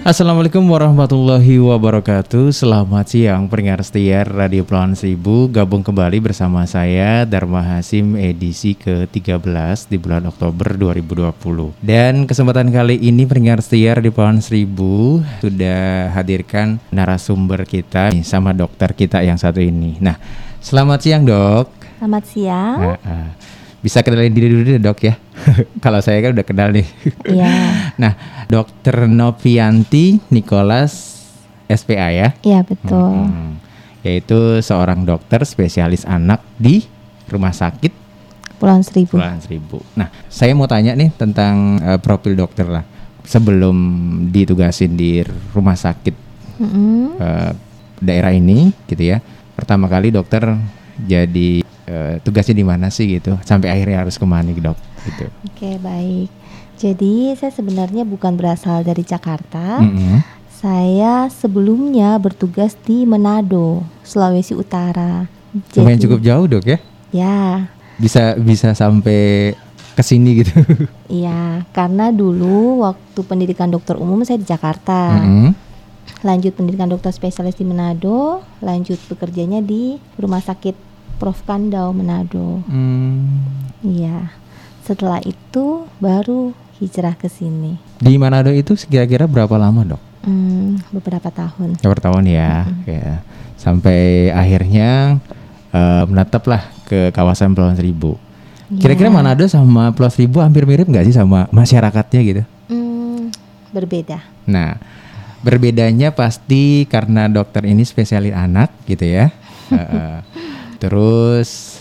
Assalamualaikum warahmatullahi wabarakatuh. Selamat siang pendengar setia Radio Pelawan Seribu. Gabung kembali bersama saya Dharma Hasim edisi ke-13 di bulan Oktober 2020 Dan kesempatan kali ini pendengar setia Radio Pelawan Seribu Sudah hadirkan narasumber kita sama dokter kita yang satu ini. Nah selamat siang dok. Selamat siang. Nah, ah. Bisa kenalin diri dulu deh, dok ya Kalau saya kan udah kenal nih Iya. Nah, Dokter Novianti Nicholas SPA ya, Iya betul. Hmm, yaitu seorang dokter spesialis anak di Rumah Sakit Pulau Seribu. Kepulauan Seribu. Nah, saya mau tanya nih tentang eh, profil dokter lah. Sebelum ditugasin di rumah sakit Mm-mm. eh, daerah ini, gitu ya. Pertama kali dokter jadi eh, tugasnya di mana sih gitu? Sampai akhirnya harus ke mana dok? Gitu. Oke baik. Jadi saya sebenarnya bukan berasal dari Jakarta. Mm-mm. Saya sebelumnya bertugas di Manado, Sulawesi Utara. Lumayan Jadi- cukup jauh dok ya? Ya, Bisa bisa sampai ke sini gitu. iya. Karena dulu waktu pendidikan dokter umum saya di Jakarta. Mm-mm. Lanjut pendidikan dokter spesialis di Manado. Lanjut bekerjanya di Rumah Sakit Prof Kandau Manado. Hmm. Iya. Setelah itu baru hijrah ke sini. Di Manado itu kira-kira berapa lama dok? Hmm, beberapa tahun. Berapa tahun ya? Ya. Sampai akhirnya eh, menetaplah ke kawasan Pulau Seribu. Kira-kira Ya. Manado sama Pulau Seribu hampir mirip nggak sih sama masyarakatnya gitu? Hmm, berbeda. Nah, berbedanya pasti karena dokter ini spesialis anak gitu ya. Heeh. Terus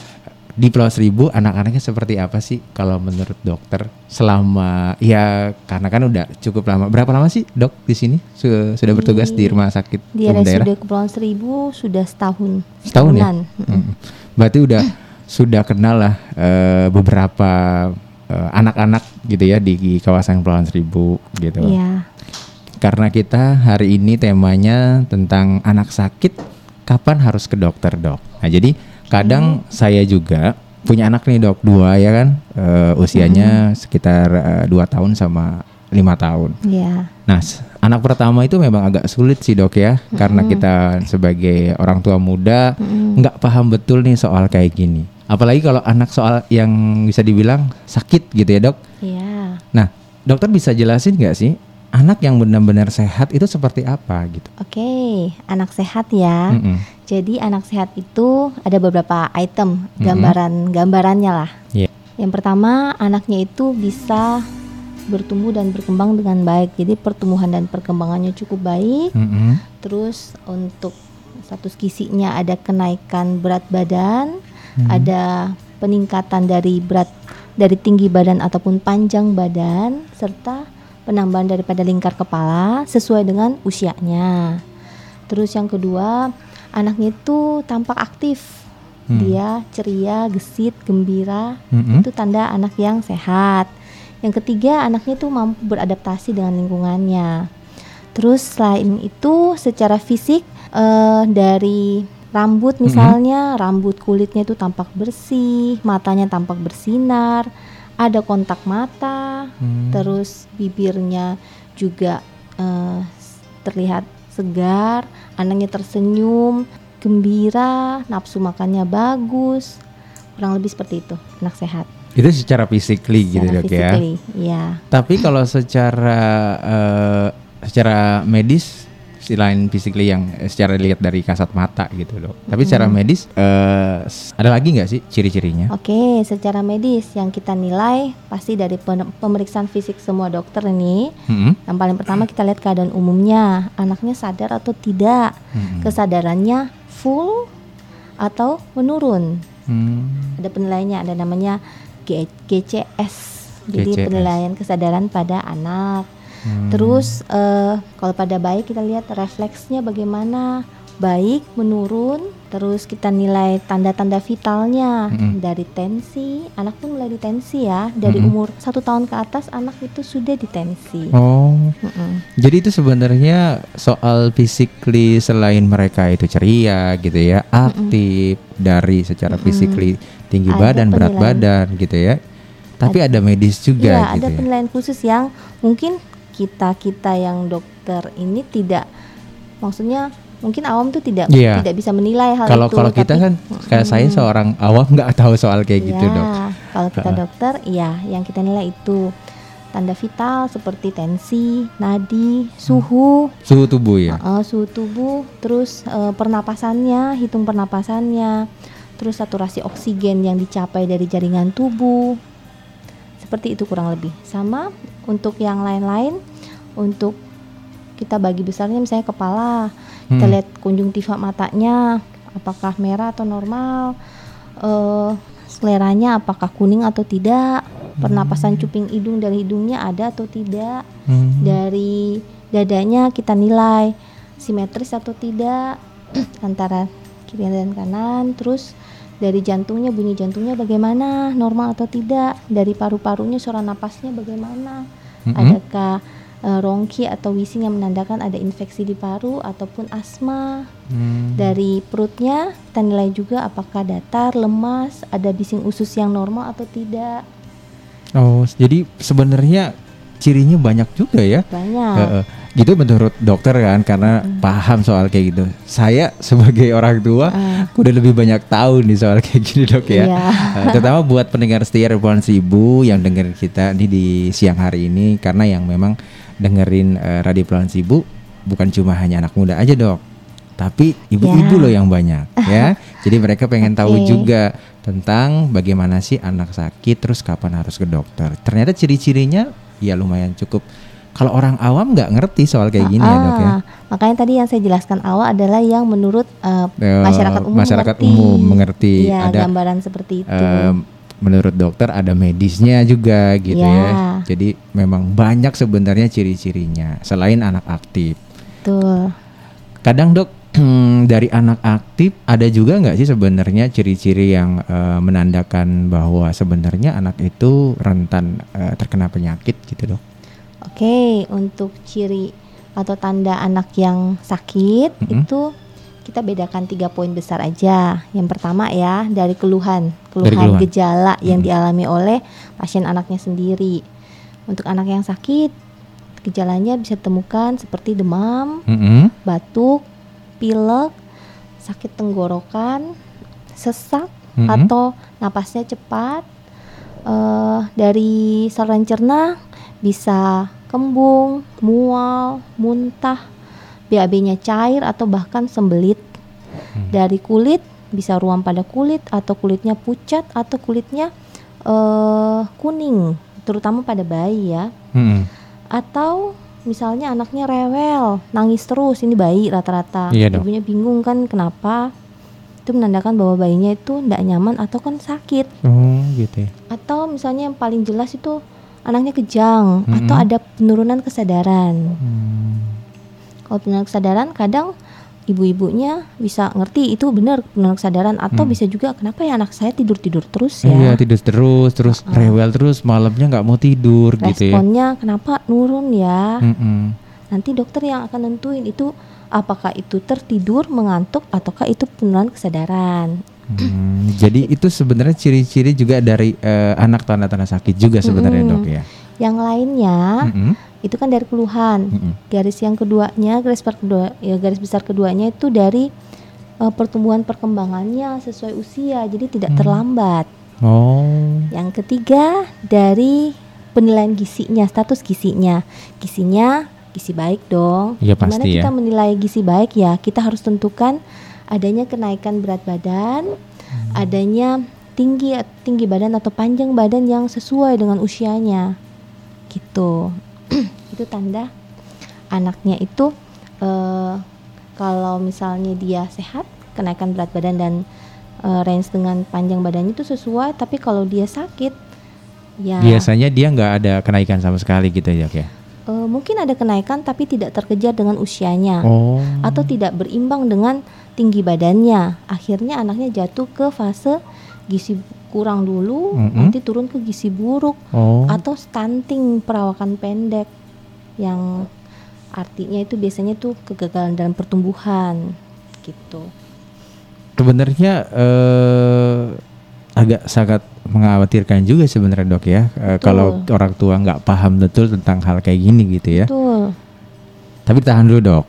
di Pulau Seribu anak-anaknya seperti apa sih kalau menurut dokter selama ya karena kan udah cukup lama. Berapa lama sih dok di sini Su- sudah bertugas di rumah sakit Di daerah? RSUD Kepulauan Seribu sudah setahun. Setahun ya? Setahunan. Mm-mm. Mm. Berarti udah sudah kenal lah eh, beberapa eh, anak-anak gitu ya di, di kawasan Kepulauan Seribu gitu. Iya. Karena kita hari ini temanya tentang anak sakit, kapan harus ke dokter dok? Nah jadi kadang saya juga punya anak nih dok dua ya kan, eh, usianya sekitar eh, dua tahun sama lima tahun. Iya. Nah anak pertama itu memang agak sulit sih dok ya, karena kita sebagai orang tua muda nggak paham betul nih soal kayak gini. Apalagi kalau anak soal yang bisa dibilang sakit gitu ya dok. Iya. Nah, dokter bisa jelasin nggak sih anak yang benar-benar sehat itu seperti apa gitu? Oke, anak sehat ya. Mm-mm. Jadi anak sehat itu ada beberapa item gambaran gambarannya lah. Iya. Yang pertama, anaknya itu bisa bertumbuh dan berkembang dengan baik. Jadi pertumbuhan dan perkembangannya cukup baik. Mm-mm. Terus untuk status gizinya ada kenaikan berat badan, ada peningkatan dari berat dari tinggi badan ataupun panjang badan serta penambahan daripada lingkar kepala sesuai dengan usianya. Terus yang kedua, anaknya itu tampak aktif. Dia ceria, gesit, gembira. Mm-mm. Itu tanda anak yang sehat. Yang ketiga, anaknya itu mampu beradaptasi dengan lingkungannya. Terus selain itu secara fisik eh, dari rambut misalnya rambut kulitnya itu tampak bersih, matanya tampak bersinar, ada kontak mata, Hmm. terus bibirnya juga s- terlihat segar, anaknya tersenyum, gembira, nafsu makannya bagus, kurang lebih seperti itu anak sehat. Itu secara physically gitu dok ya. physically, iya. Tapi kalau secara eh, secara medis selain physically yang eh, secara dilihat dari kasat mata gitu dok. Tapi secara medis eh, s- ada lagi nggak sih ciri-cirinya? Oke, secara medis yang kita nilai pasti dari pemeriksaan fisik semua dokter ini. Mm-mm. Yang paling pertama kita lihat keadaan umumnya, anaknya sadar atau tidak, Mm-mm. kesadarannya full atau menurun. Hmm. Ada penilaiannya, ada namanya G- GCS. Jadi GCS. penilaian kesadaran pada anak. Hmm. Terus eh, kalau pada bayi kita lihat refleksnya bagaimana, baik, menurun, Terus kita nilai tanda-tanda vitalnya Mm-mm. dari tensi, anak pun mulai ditensi ya. Dari Mm-mm. umur satu tahun ke atas anak itu sudah ditensi. Oh, Mm-mm. jadi itu sebenarnya soal physically selain mereka itu ceria gitu ya, aktif dari secara physically tinggi Ada badan, berat badan gitu ya. Tapi ada medis juga Iya, gitu ada ya. penilaian khusus yang mungkin kita kita yang dokter ini tidak, maksudnya mungkin awam tuh tidak Iya. tidak bisa menilai hal Kalau itu. kalau kita tapi- kan kayak saya seorang awam nggak tahu soal kayak gitu Iya, dok. Kalau kita dokter, iya, yang kita nilai itu tanda vital seperti tensi, nadi, suhu, Suhu tubuh ya. uh, suhu tubuh, terus uh, pernapasannya, hitung pernapasannya, terus saturasi oksigen yang dicapai dari jaringan tubuh, seperti itu kurang lebih. Sama untuk yang lain-lain, untuk kita bagi besarnya misalnya kepala, kita Hmm. lihat konjungtiva matanya, apakah merah atau normal, eh seleranya apakah kuning atau tidak, pernapasan cuping hidung dari hidungnya ada atau tidak, Hmm. dari dadanya kita nilai simetris atau tidak antara kiri dan kanan, terus dari jantungnya bunyi jantungnya bagaimana, normal atau tidak, dari paru-parunya suara napasnya bagaimana, Mm-mm. adakah eh, rongki atau wheezing yang menandakan ada infeksi di paru ataupun asma. Hmm. Dari perutnya kita nilai juga apakah datar, lemas, ada bising usus yang normal atau tidak. Oh, jadi sebenarnya cirinya banyak juga ya. Banyak. Heeh. Gitu menurut dokter kan karena paham soal kayak gitu. Saya sebagai orang tua Ah. udah lebih banyak tahu nih soal kayak gini dok ya. Iya. Eh, terutama buat pendengar setia Revoluan Sibu yang dengerin kita nih di siang hari ini karena yang memang dengerin eh, Radio Pulauan Sibu bukan cuma hanya anak muda aja dok, tapi ibu-ibu Ya. loh yang banyak ya. Jadi mereka pengen tahu Oke. juga tentang bagaimana sih anak sakit terus kapan harus ke dokter. Ternyata ciri-cirinya ya lumayan cukup. Kalau orang awam nggak ngerti soal kayak gini ya dok ya. Ah, Makanya tadi yang saya jelaskan awal adalah yang menurut Eh, masyarakat umum masyarakat mengerti. umum mengerti. Iya, Ada gambaran seperti itu. Em, menurut dokter ada medisnya juga gitu Ya. ya. Jadi memang banyak sebenarnya ciri-cirinya selain anak aktif. Betul. Kadang dok dari anak aktif ada juga nggak sih sebenarnya ciri-ciri yang eh, menandakan bahwa sebenarnya anak itu rentan eh, terkena penyakit gitu dok? Oke, untuk ciri atau tanda anak yang sakit Mm-mm. itu kita bedakan tiga poin besar aja. Yang pertama ya dari keluhan, keluhan, keluhan. gejala yang Mm. dialami oleh pasien anaknya sendiri. Untuk anak yang sakit, gejalanya bisa ditemukan seperti demam, Mm-mm. batuk, pilek, sakit tenggorokan, sesak Mm-mm. atau napasnya cepat. Eh, dari saluran cerna bisa kembung, mual, muntah, BAB-nya cair atau bahkan sembelit. Hmm. Dari kulit bisa ruam pada kulit atau kulitnya pucat atau kulitnya eh, kuning, terutama pada bayi ya. Mm-mm. Atau misalnya anaknya rewel, nangis terus, ini bayi rata-rata. Iya. Ibunya bingung kan kenapa? Itu menandakan bahwa bayinya itu tidak nyaman atau kan sakit. Oh gitu ya. Atau misalnya yang paling jelas itu anaknya kejang Mm-mm. atau ada penurunan kesadaran. Hmm. Kalau penurunan kesadaran kadang ibu-ibunya bisa ngerti itu benar penurunan kesadaran atau Hmm. bisa juga kenapa ya anak saya tidur-tidur terus Iya ya. tidur terus terus rewel terus malamnya nggak mau tidur gitu ya. Responnya kenapa nurun ya? Mm-mm. Nanti dokter yang akan nentuin itu apakah itu tertidur, mengantuk ataukah itu penurunan kesadaran. Hmm, jadi itu sebenarnya ciri-ciri juga dari eh, anak tanda-tanda sakit juga sebenarnya Mm-mm. dok ya. Yang lainnya Mm-mm. itu kan dari keluhan. Mm-mm. Garis yang keduanya, garis besar kedua, ya garis besar keduanya itu dari eh, pertumbuhan perkembangannya sesuai usia, jadi tidak Hmm. terlambat. Oh. Yang ketiga dari penilaian gisinya, status gisinya. Gisinya gizi baik dong. Iya, Gimana pasti ya. kita menilai gizi baik ya? Kita harus tentukan adanya kenaikan berat badan, Hmm. adanya tinggi tinggi badan atau panjang badan yang sesuai dengan usianya. Gitu. itu tanda anaknya itu eh, kalau misalnya dia sehat, kenaikan berat badan dan eh, range dengan panjang badannya itu sesuai, tapi kalau dia sakit ya Biasanya dia nggak ada kenaikan sama sekali gitu ya ya. Eh, mungkin ada kenaikan tapi tidak terkejar dengan usianya Oh. atau tidak berimbang dengan tinggi badannya. Akhirnya anaknya jatuh ke fase gizi kurang dulu, Mm-mm. nanti turun ke gizi buruk Oh. atau stunting perawakan pendek yang artinya itu biasanya tuh kegagalan dalam pertumbuhan gitu. Sebenarnya eh, agak sangat mengkhawatirkan juga sebenarnya dok ya eh, kalau orang tua nggak paham betul tentang hal kayak gini gitu ya. Betul. Tapi tahan dulu dok.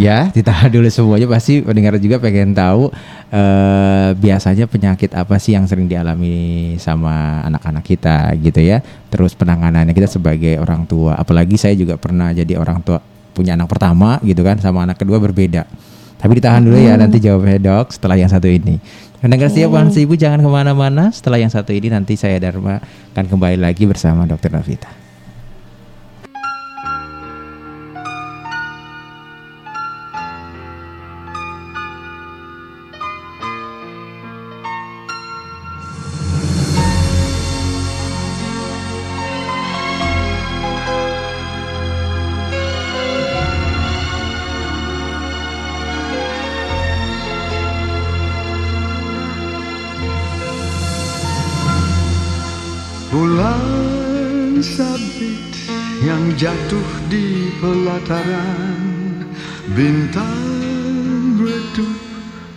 ya, ditahan dulu semuanya pasti pendengar juga pengen tahu eh, biasanya penyakit apa sih yang sering dialami sama anak-anak kita gitu ya. Terus penanganannya kita sebagai orang tua, apalagi saya juga pernah jadi orang tua punya anak pertama gitu kan sama anak kedua berbeda. Tapi ditahan dulu ya nanti jawabnya dok setelah yang satu ini. Pendengar siap Wansi Ibu jangan ke mana-mana. Setelah yang satu ini nanti saya Dharma akan kembali lagi bersama Dokter Novita. Bintang redup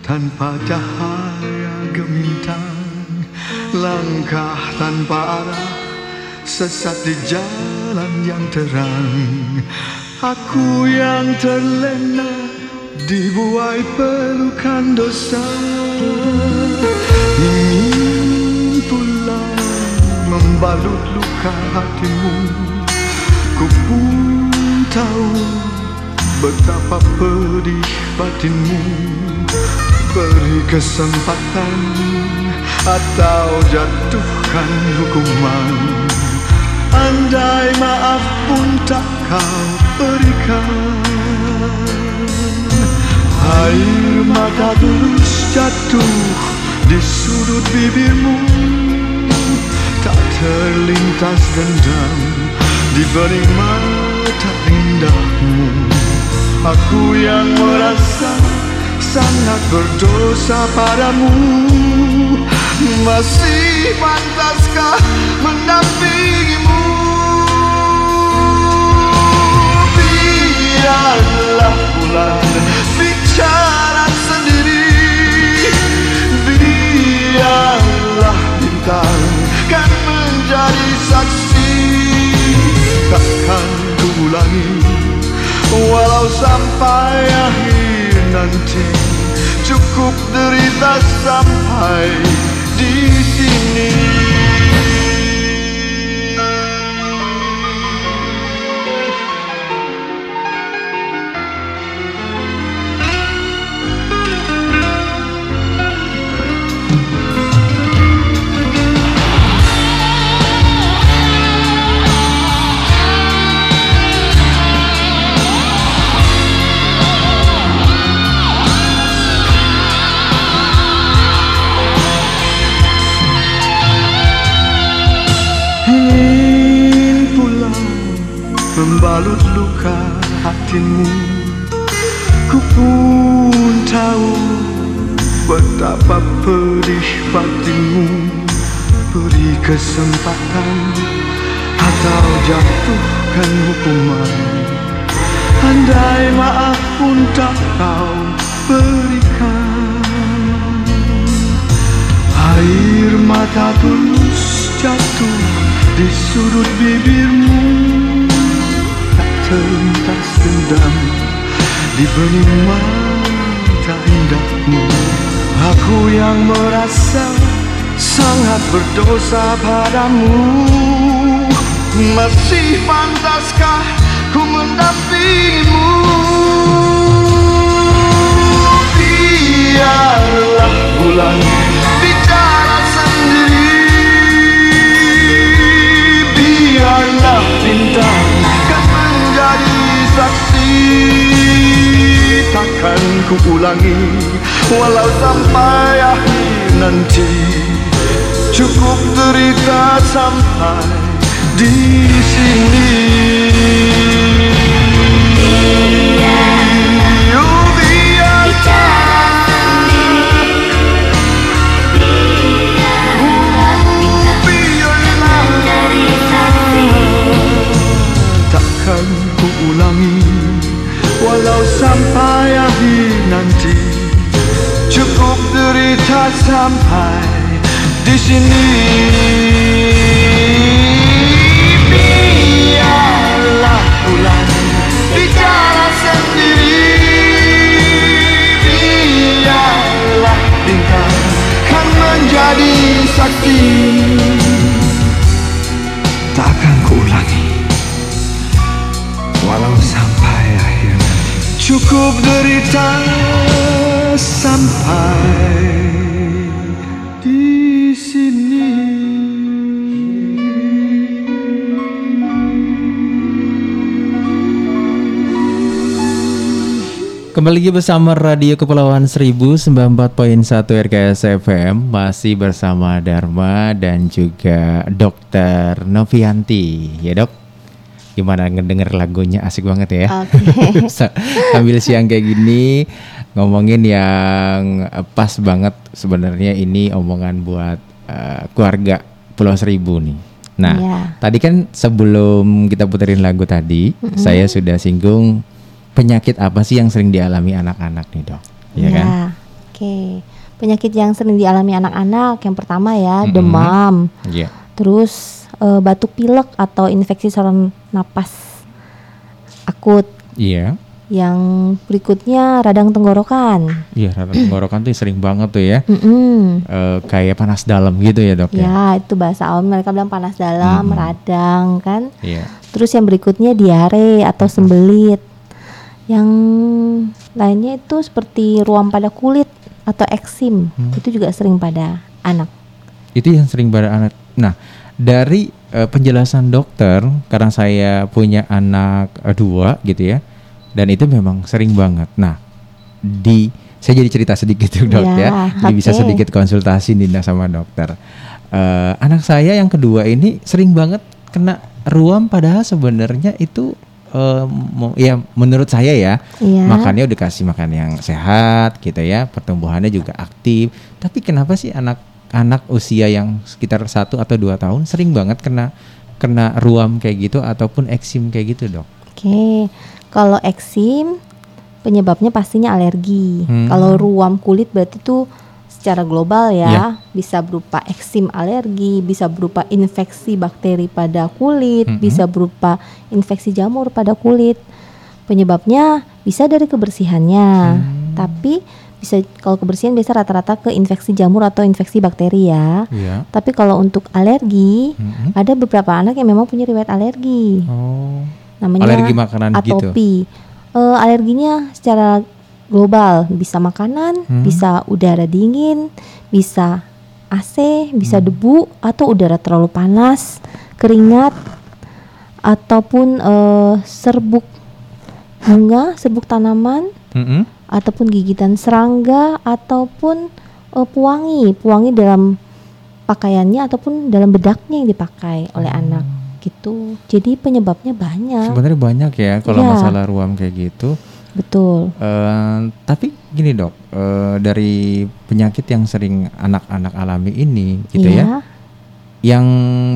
tanpa cahaya gemintang. Langkah tanpa arah sesat di jalan yang terang. Aku yang terlena dibuai pelukan dosa. Ingin pulang membalut luka hatimu. Ku pun tahu betapa pedih batinmu. Beri kesempatan atau jatuhkan hukuman. Andai maaf pun tak kau berikan. Air mata tulus jatuh di sudut bibirmu. Tak terlintas dendam di bening mata indahmu Aku yang merasa sangat berdosa padamu. Masih pantaskah mendampingimu? Biarlah bulan bicara sendiri. Biarlah bintang kan menjadi saksi. Takkan ku ulangi Walau sampai akhir nanti Cukup derita sampai di sini membalut luka hatimu. Ku pun tahu betapa pedih batinmu. Beri kesempatan atau jatuhkan hukuman. Andai maaf pun tak kau berikan. Air mata tulus jatuh di sudut bibirmu terlintas dendam di bening mata indahmu. Aku yang merasa sangat berdosa padamu. Masih pantaskah ku mendampingimu? Biarlah bulan bicara sendiri. Biarlah bintang kan ku ulangi Walau sampai akhir nanti Cukup derita sampai di sampai sini biarlah pulang bicara sendiri biarlah bintang kan menjadi saksi takkan kuulangi walau sampai akhir cukup derita sampai di sini. Kembali lagi bersama Radio Kepulauan Seribu 94.1 RKS FM Masih bersama Dharma dan juga Dokter Novianti. Ya dok, gimana ngedenger lagunya? Asik banget ya. Oke. Sa- Sambil siang kayak gini Ngomongin yang eh, pas banget sebenarnya ini omongan buat eh, keluarga Pulau Seribu nih Nah, Iya. tadi kan sebelum kita puterin lagu tadi Saya sudah singgung penyakit apa sih yang sering dialami anak-anak nih dok? Iya kan? Ya, Oke. Penyakit yang sering dialami anak-anak yang pertama ya Mm-mm. demam, Iya. terus eh, batuk pilek atau infeksi saluran napas akut. Iya. Yang berikutnya radang tenggorokan. Iya, radang tenggorokan tuh sering banget tuh ya. Mm-mm. Eh, kayak panas dalam gitu ya dok ya? Ya, itu bahasa awam mereka bilang panas dalam, Mm-mm. radang kan. Iya. Terus yang berikutnya diare atau sembelit. Yang lainnya itu seperti ruam pada kulit atau eksim. Hmm. Itu juga sering pada anak. Itu yang sering pada anak. Nah, dari eh, penjelasan dokter, karena saya punya anak eh, dua gitu ya, dan itu memang sering banget. Nah, di saya jadi cerita sedikit dok Ya, ya, jadi bisa oke. sedikit konsultasi Dinda sama dokter. Eh, anak saya yang kedua ini sering banget kena ruam, padahal sebenarnya itu mo- ya menurut saya ya Iya. makannya udah kasih makan yang sehat gitu ya pertumbuhannya juga aktif tapi kenapa sih anak-anak usia yang sekitar satu atau dua tahun sering banget kena kena ruam kayak gitu ataupun eksim kayak gitu dok Oke, kalau eksim penyebabnya pastinya alergi. Hmm. Kalau ruam kulit berarti itu secara global ya, Ya. bisa berupa eksim alergi, bisa berupa infeksi bakteri pada kulit, Mhm. bisa berupa infeksi jamur pada kulit. Penyebabnya bisa dari kebersihannya, Hmm. tapi bisa kalau kebersihan biasa rata-rata ke infeksi jamur atau infeksi bakteri ya. iya Tapi kalau untuk alergi, Mhm. ada beberapa anak yang memang punya riwayat alergi oh namanya Alergi makanan gitu? atopi. Eh, alerginya secara global bisa makanan, Hmm. bisa udara dingin, bisa AC, bisa Hmm. debu atau udara terlalu panas, keringat ataupun eh, serbuk bunga, serbuk tanaman Mhm. ataupun gigitan serangga ataupun eh, pewangi, pewangi dalam pakaiannya ataupun dalam bedaknya yang dipakai oleh anak gitu. Jadi penyebabnya banyak. sebenarnya banyak ya kalau Iya. masalah ruam kayak gitu Betul. Eh, tapi gini dok eh, dari penyakit yang sering anak-anak alami ini gitu ya Iya. yang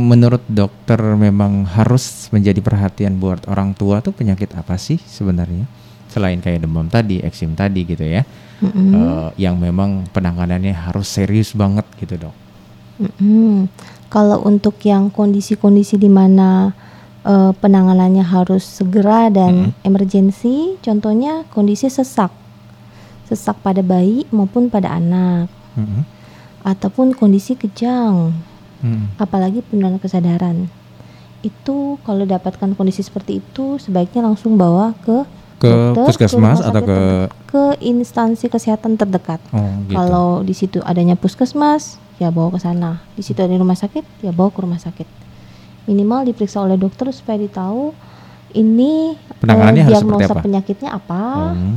menurut dokter memang harus menjadi perhatian buat orang tua tuh penyakit apa sih sebenarnya selain kayak demam tadi, eksim tadi gitu ya, Mm-mm. eh, yang memang penanganannya harus serius banget gitu dok. Mm-mm. Kalau untuk yang kondisi-kondisi di mana eh, penanganannya harus segera dan emergensi, contohnya kondisi sesak, sesak pada bayi maupun pada anak, Mhm. ataupun kondisi kejang, Mhm. apalagi penurunan kesadaran. Itu kalau dapatkan kondisi seperti itu, sebaiknya langsung bawa ke Ke dokter, puskesmas atau ke ke instansi kesehatan terdekat. oh gitu. Kalau di situ adanya puskesmas, ya bawa ke sana. Di situ ada rumah sakit, ya bawa ke rumah sakit. Minimal diperiksa oleh dokter supaya ditahu ini eh, Penanganannya harus seperti diagnosa apa? penyakitnya apa, Hmm.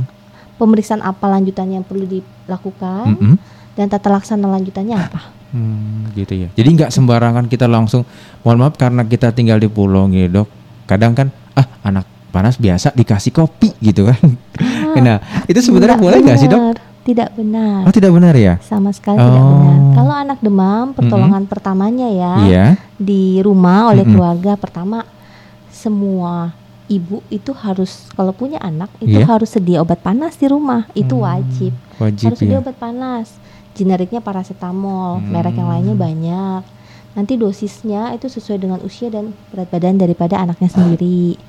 pemeriksaan apa lanjutannya yang perlu dilakukan, Mhm. dan tata laksana lanjutannya apa. Hmm, gitu ya. Jadi nggak sembarangan kita langsung, mohon maaf karena kita tinggal di pulau gitu dok. Kadang kan, ah anak panas biasa dikasih kopi gitu kan. nah itu sebenarnya boleh nggak sih dok? Tidak benar. Oh tidak benar ya? Sama sekali tidak Oh. benar. Kalau anak demam, pertolongan pertamanya ya Iya. di rumah oleh Mm-mm. keluarga pertama semua ibu itu harus kalau punya anak itu Iya. harus sedia obat panas di rumah itu Hmm, wajib. Wajib harus sedia ya. obat panas. generiknya paracetamol, merek yang lainnya banyak. Nanti dosisnya itu sesuai dengan usia dan berat badan daripada anaknya sendiri.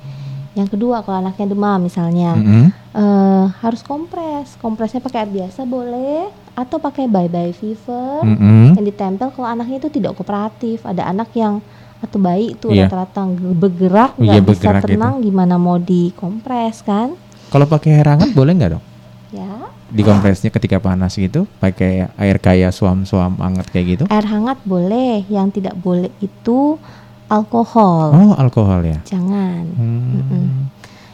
Yang kedua, kalau anaknya demam misalnya, Mm-mm. eh, harus kompres. Kompresnya pakai air biasa boleh, atau pakai bye bye fever Mm-mm. yang ditempel kalau anaknya itu tidak kooperatif. Ada anak yang atau bayi itu Iya. rata-rata bergerak Iya, nggak bisa bergerak gitu. tenang, gimana mau dikompres kan? Kalau pakai air hangat boleh nggak dok? Ya, Dikompresnya ketika panas gitu, pakai air kayak suam-suam hangat kayak gitu? air hangat boleh, yang tidak boleh itu alkohol. Oh, alkohol ya. Jangan. Hmm. Mm-mm.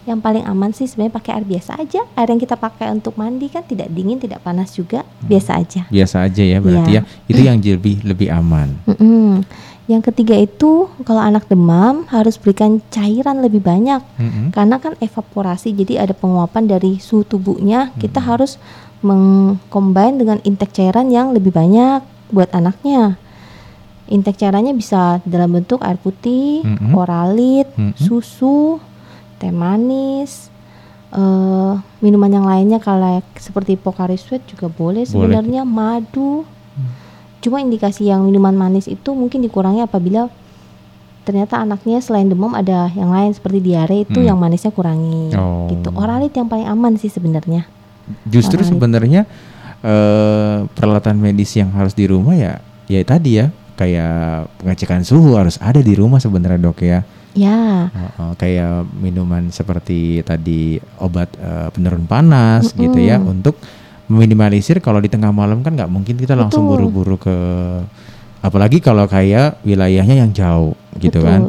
Yang paling aman sih sebenarnya pakai air biasa aja. Air yang kita pakai untuk mandi kan tidak dingin, tidak panas juga, biasa aja. Biasa aja ya berarti Iya. ya. Itu yang lebih lebih aman. Mm-mm. Yang ketiga itu kalau anak demam harus berikan cairan lebih banyak Mm-mm. karena kan evaporasi jadi ada penguapan dari suhu tubuhnya kita harus mengcombine dengan intake cairan yang lebih banyak buat anaknya intake cairannya bisa dalam bentuk air putih, Mm-mm. oralit, Mm-mm. susu, teh manis, eh, minuman yang lainnya kalau seperti Pocari Sweat juga boleh sebenarnya madu. Cuma indikasi yang minuman manis itu mungkin dikurangi apabila ternyata anaknya selain demam ada yang lain seperti diare itu Hmm. yang manisnya kurangi. Oh. Gitu. Oralit yang paling aman sih sebenarnya. Justru sebenarnya eh, peralatan medis yang harus di rumah ya, ya tadi ya kayak pengecekan suhu harus ada di rumah sebenarnya dok ya. Ya, Heeh, kayak minuman seperti tadi obat eh, penurun panas gitu ya untuk meminimalisir kalau di tengah malam kan nggak mungkin kita langsung buru-buru ke apalagi kalau kayak wilayahnya yang jauh gitu betul. kan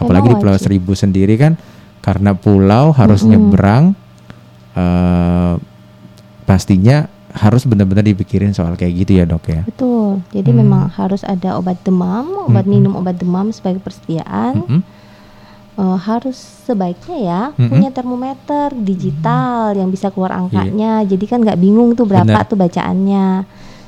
apalagi di Pulau. Seribu sendiri kan karena pulau harus Mm-mm. nyebrang eh, pastinya harus benar-benar dipikirin soal kayak gitu ya dok ya Betul. Jadi Hmm. memang harus ada obat demam, obat Mm-mm. minum obat demam sebagai persediaan. Mm-mm. Eh, harus sebaiknya ya Mm-mm. punya termometer digital yang bisa keluar angkanya. Iya. Jadi kan nggak bingung tuh berapa Benar. tuh bacaannya.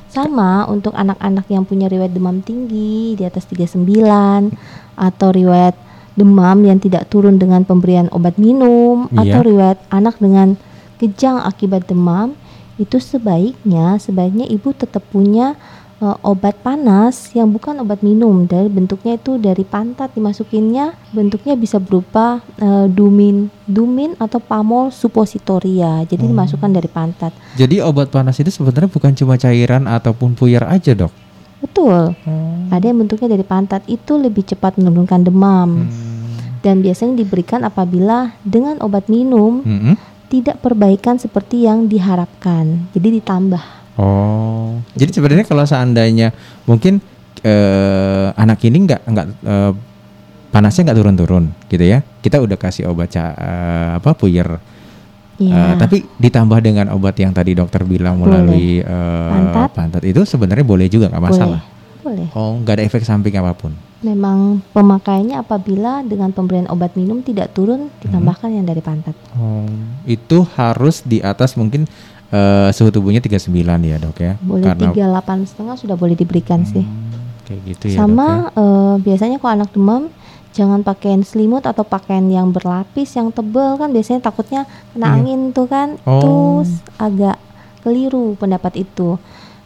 Sama untuk anak-anak yang punya riwayat demam tinggi di atas 39 atau riwayat demam yang tidak turun dengan pemberian obat minum Iya. atau riwayat anak dengan kejang akibat demam itu sebaiknya sebaiknya ibu tetap punya eh, obat panas yang bukan obat minum. Dari bentuknya itu dari pantat dimasukinnya bentuknya bisa berupa eh, dumin dumin atau pamol suppositoria jadi Oh. dimasukkan dari pantat. Jadi obat panas itu sebenarnya bukan cuma cairan ataupun puyer aja dok? Betul. Ada yang bentuknya dari pantat. Itu lebih cepat menurunkan demam. Hmm. dan biasanya diberikan apabila dengan obat minum Mm-mm. Tidak perbaikan seperti yang diharapkan jadi ditambah Oh, jadi sebenarnya kalau seandainya mungkin eh, anak ini nggak nggak eh, panasnya nggak turun-turun gitu ya, kita udah kasih obat ca- eh, apa puyer, Eh, Iya. tapi ditambah dengan obat yang tadi dokter bilang Boleh. melalui eh, Pantat. itu sebenarnya boleh juga nggak masalah. boleh Oh, nggak ada efek samping apa pun. Memang pemakaiannya apabila dengan pemberian obat minum tidak turun ditambahkan yang dari pantat. Oh, itu harus di atas mungkin eh, suhu tubuhnya 39 ya dok ya, Boleh karena tiga delapan setengah sudah boleh diberikan sih. Hmm, kayak gitu ya. dok ya. Sama eh, biasanya kalau anak demam jangan pakaian selimut atau pakaian yang berlapis yang tebal kan biasanya takutnya kena Iya. angin tuh kan. Oh. Terus agak keliru pendapat itu.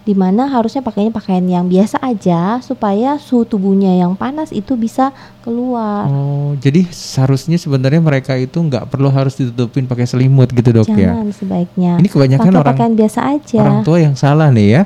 Di mana harusnya pakainya pakaian yang biasa aja supaya suhu tubuhnya yang panas itu bisa keluar. Oh, jadi seharusnya sebenarnya mereka itu nggak perlu harus ditutupin pakai selimut gitu dok ya. Jangan sebaiknya. Ini kebanyakan Pakai orang pakaian biasa aja. orang tua yang salah nih ya.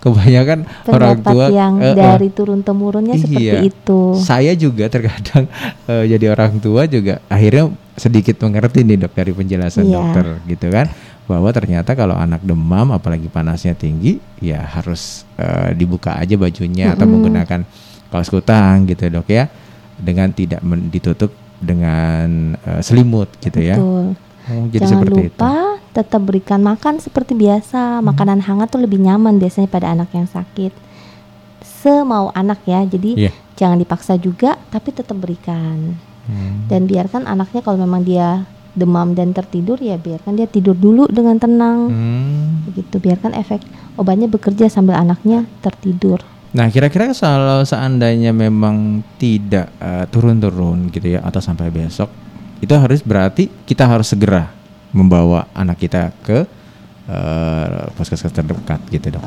Kebanyakan orang pendapat tua yang eh, dari turun temurunnya iya. seperti itu. Saya juga terkadang eh, jadi orang tua juga akhirnya sedikit mengerti nih dok dari penjelasan Iya. dokter gitu kan bahwa ternyata kalau anak demam apalagi panasnya tinggi ya harus eh, dibuka aja bajunya atau Mm-mm. menggunakan kaos kutang gitu dok ya dengan tidak ditutup dengan eh, selimut gitu ya. Betul. Oh, jadi Jangan seperti itu. lupa tetap berikan makan seperti biasa. Makanan hangat tuh lebih nyaman biasanya pada anak yang sakit. Semau anak ya. Jadi Iya. jangan dipaksa juga tapi tetap berikan. Hmm. Dan biarkan anaknya kalau memang dia demam dan tertidur ya biarkan dia tidur dulu dengan tenang. Hmm. Begitu biarkan efek obatnya bekerja sambil anaknya tertidur. Nah, kira-kira kalau seandainya memang tidak eh, turun-turun gitu ya atau sampai besok, itu harus berarti kita harus segera membawa anak kita ke eh, puskesmas terdekat gitu, Dok.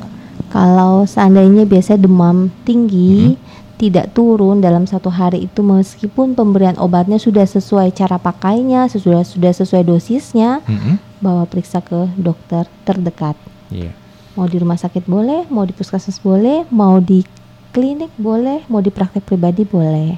Kalau seandainya biasa demam tinggi tidak turun dalam satu hari itu meskipun pemberian obatnya sudah sesuai cara pakainya, sudah sudah sesuai dosisnya, Mm-mm. bawa periksa ke dokter terdekat. Iya. Mau di rumah sakit boleh, mau di puskesmas boleh, mau di klinik boleh, mau di praktek pribadi boleh.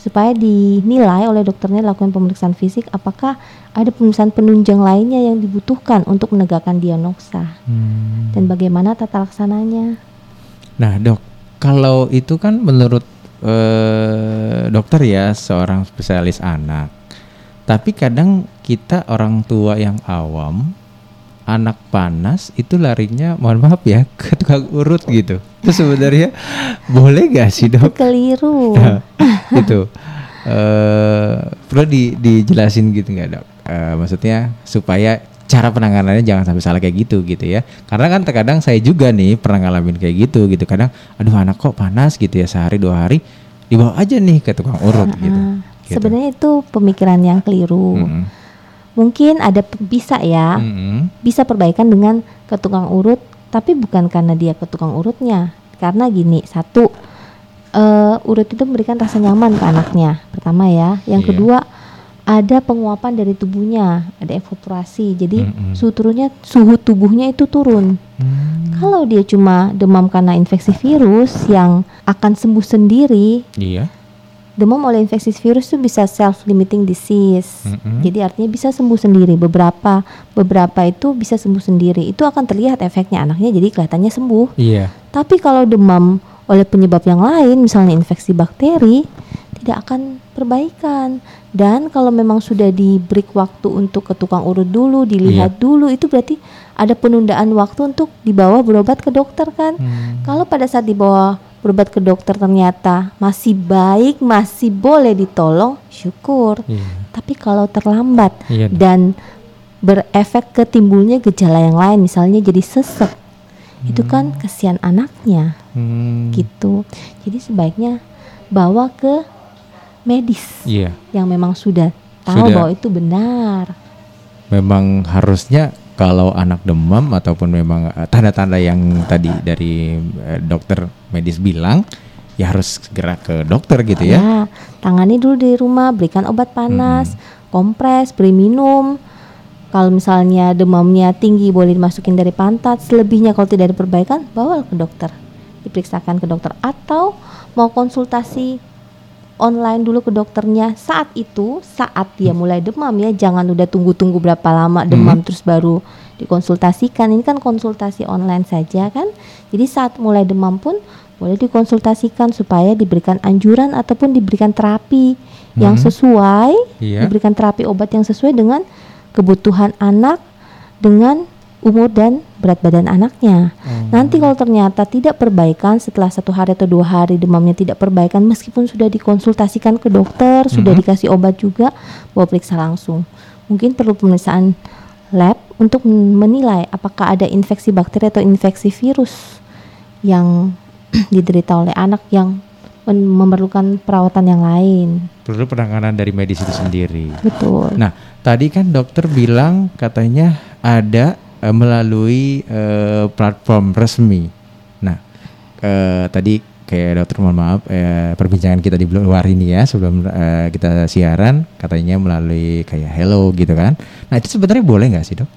Supaya dinilai oleh dokternya lakukan pemeriksaan fisik apakah ada pemeriksaan penunjang lainnya yang dibutuhkan untuk menegakkan diagnosa Hmm. dan bagaimana tata laksananya. Nah, Dok, kalau itu kan menurut eh, dokter ya seorang spesialis anak. Tapi kadang kita orang tua yang awam anak panas itu larinya mohon maaf ya ke tukang urut gitu. Itu sebenarnya boleh gak sih, Itu Dok? keliru. gitu. Eh perlu di, dijelasin gitu nggak dok? Eh, maksudnya supaya cara penanganannya jangan sampai salah kayak gitu gitu ya. Karena kan terkadang saya juga nih pernah ngalamin kayak gitu gitu. Kadang, aduh anak kok panas gitu ya sehari dua hari dibawa aja nih ke tukang urut gitu. Gitu. Sebenarnya itu pemikiran yang keliru. Mm-mm. Mungkin ada bisa ya, Mm-mm. bisa perbaikan dengan ke tukang urut, tapi bukan karena dia ke tukang urutnya. Karena gini, satu eh, urut itu memberikan rasa nyaman ke anaknya. Pertama ya, yang Iya. kedua ada penguapan dari tubuhnya, ada evaporasi. Jadi Mm-mm. suhu turunnya, suhu tubuhnya itu turun. Hmm, Kalau dia cuma demam karena infeksi virus yang akan sembuh sendiri, Iya. demam oleh infeksi virus itu bisa self limiting disease. Mm-mm. Jadi artinya bisa sembuh sendiri. Beberapa beberapa itu bisa sembuh sendiri. Itu akan terlihat efeknya anaknya jadi kelihatannya sembuh. Iya. Tapi kalau demam oleh penyebab yang lain, misalnya infeksi bakteri, tidak akan perbaikan. Dan kalau memang sudah diberi waktu untuk ke tukang urut dulu, dilihat dulu, itu berarti ada penundaan waktu untuk dibawa berobat ke dokter kan. Hmm. Kalau pada saat dibawa berobat ke dokter ternyata masih baik, masih boleh ditolong, syukur. Iya. Tapi kalau terlambat Iya, dan berefek ke timbulnya gejala yang lain, misalnya jadi sesek, itu kan kesian anaknya, Hmm. gitu. Jadi sebaiknya bawa ke medis Iya. yang memang sudah tahu Sudah. bahwa itu benar. memang harusnya kalau anak demam ataupun memang eh, tanda-tanda yang tadi dari eh, dokter medis bilang ya harus segera ke dokter gitu ya. Ya, tangani dulu di rumah, berikan obat panas, kompres, beri minum. Kalau misalnya demamnya tinggi boleh dimasukin dari pantat, selebihnya kalau tidak ada perbaikan bawa ke dokter. Diperiksakan ke dokter atau mau konsultasi online dulu ke dokternya saat itu saat dia mulai demam ya jangan udah tunggu-tunggu berapa lama demam terus baru dikonsultasikan ini kan konsultasi online saja kan jadi saat mulai demam pun boleh dikonsultasikan supaya diberikan anjuran ataupun diberikan terapi yang Mhm. sesuai Iya. diberikan terapi obat yang sesuai dengan kebutuhan anak dengan umur dan berat badan anaknya. Nanti kalau ternyata tidak perbaikan setelah satu hari atau dua hari demamnya tidak perbaikan meskipun sudah dikonsultasikan ke dokter, sudah dikasih obat juga, bawa periksa langsung. Mungkin perlu pemeriksaan lab untuk men- menilai apakah ada infeksi bakteri atau infeksi virus yang diderita oleh anak yang memerlukan perawatan yang lain. Perlu penanganan dari medis itu sendiri. Betul. Nah, tadi kan dokter bilang katanya ada eh, melalui eh, platform resmi. Nah, eh, tadi kayak dokter mohon maaf eh, perbincangan kita di luar ini ya sebelum eh, kita siaran katanya melalui kayak hello gitu kan. Nah, itu sebenarnya boleh nggak sih dok?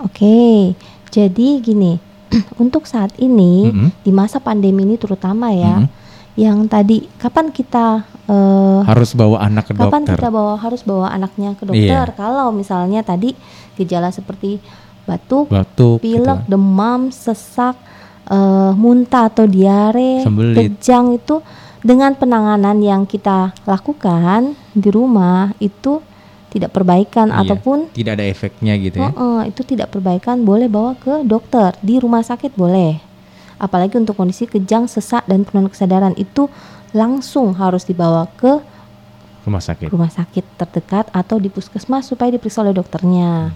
Oke, jadi gini, untuk saat ini Mm-mm. di masa pandemi ini terutama ya, Mm-mm. yang tadi kapan kita eh, Harus bawa anak ke kapan dokter. kita bawa harus bawa anaknya ke dokter? Iya. Kalau misalnya tadi gejala seperti batuk, Batuk, gitu pilek, kan. demam, sesak, eh, muntah atau diare, Sembelit. kejang itu dengan penanganan yang kita lakukan di rumah itu tidak perbaikan Iya, ataupun tidak ada efeknya gitu ya. Heeh, itu tidak perbaikan boleh bawa ke dokter di rumah sakit boleh. Apalagi untuk kondisi kejang, sesak dan penurunan kesadaran itu langsung harus dibawa ke Rumah sakit. rumah sakit terdekat atau di puskesmas supaya diperiksa oleh dokternya.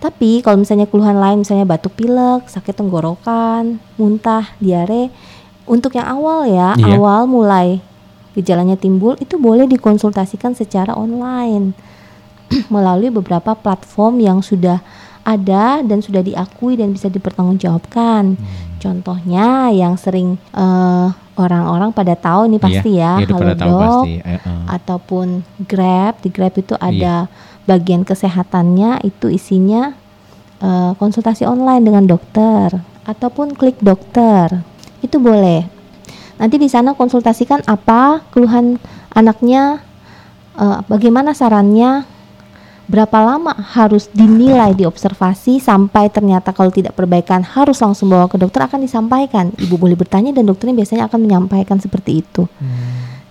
Tapi kalau misalnya keluhan lain misalnya batuk pilek, sakit tenggorokan, muntah, diare, untuk yang awal ya, Iya. awal mulai gejalanya timbul itu boleh dikonsultasikan secara online melalui beberapa platform yang sudah ada dan sudah diakui dan bisa dipertanggungjawabkan. Contohnya yang sering eh, orang-orang pada tahu nih pasti Iya, ya, iya, Halodoc pasti. Eh, eh. ataupun Grab. Di Grab itu Iya. ada bagian kesehatannya itu isinya eh, konsultasi online dengan dokter ataupun klik dokter. Itu boleh. Nanti di sana konsultasikan apa keluhan anaknya, eh, bagaimana sarannya, berapa lama harus dinilai diobservasi sampai ternyata kalau tidak perbaikan harus langsung bawa ke dokter akan disampaikan. Ibu boleh bertanya dan dokternya biasanya akan menyampaikan seperti itu.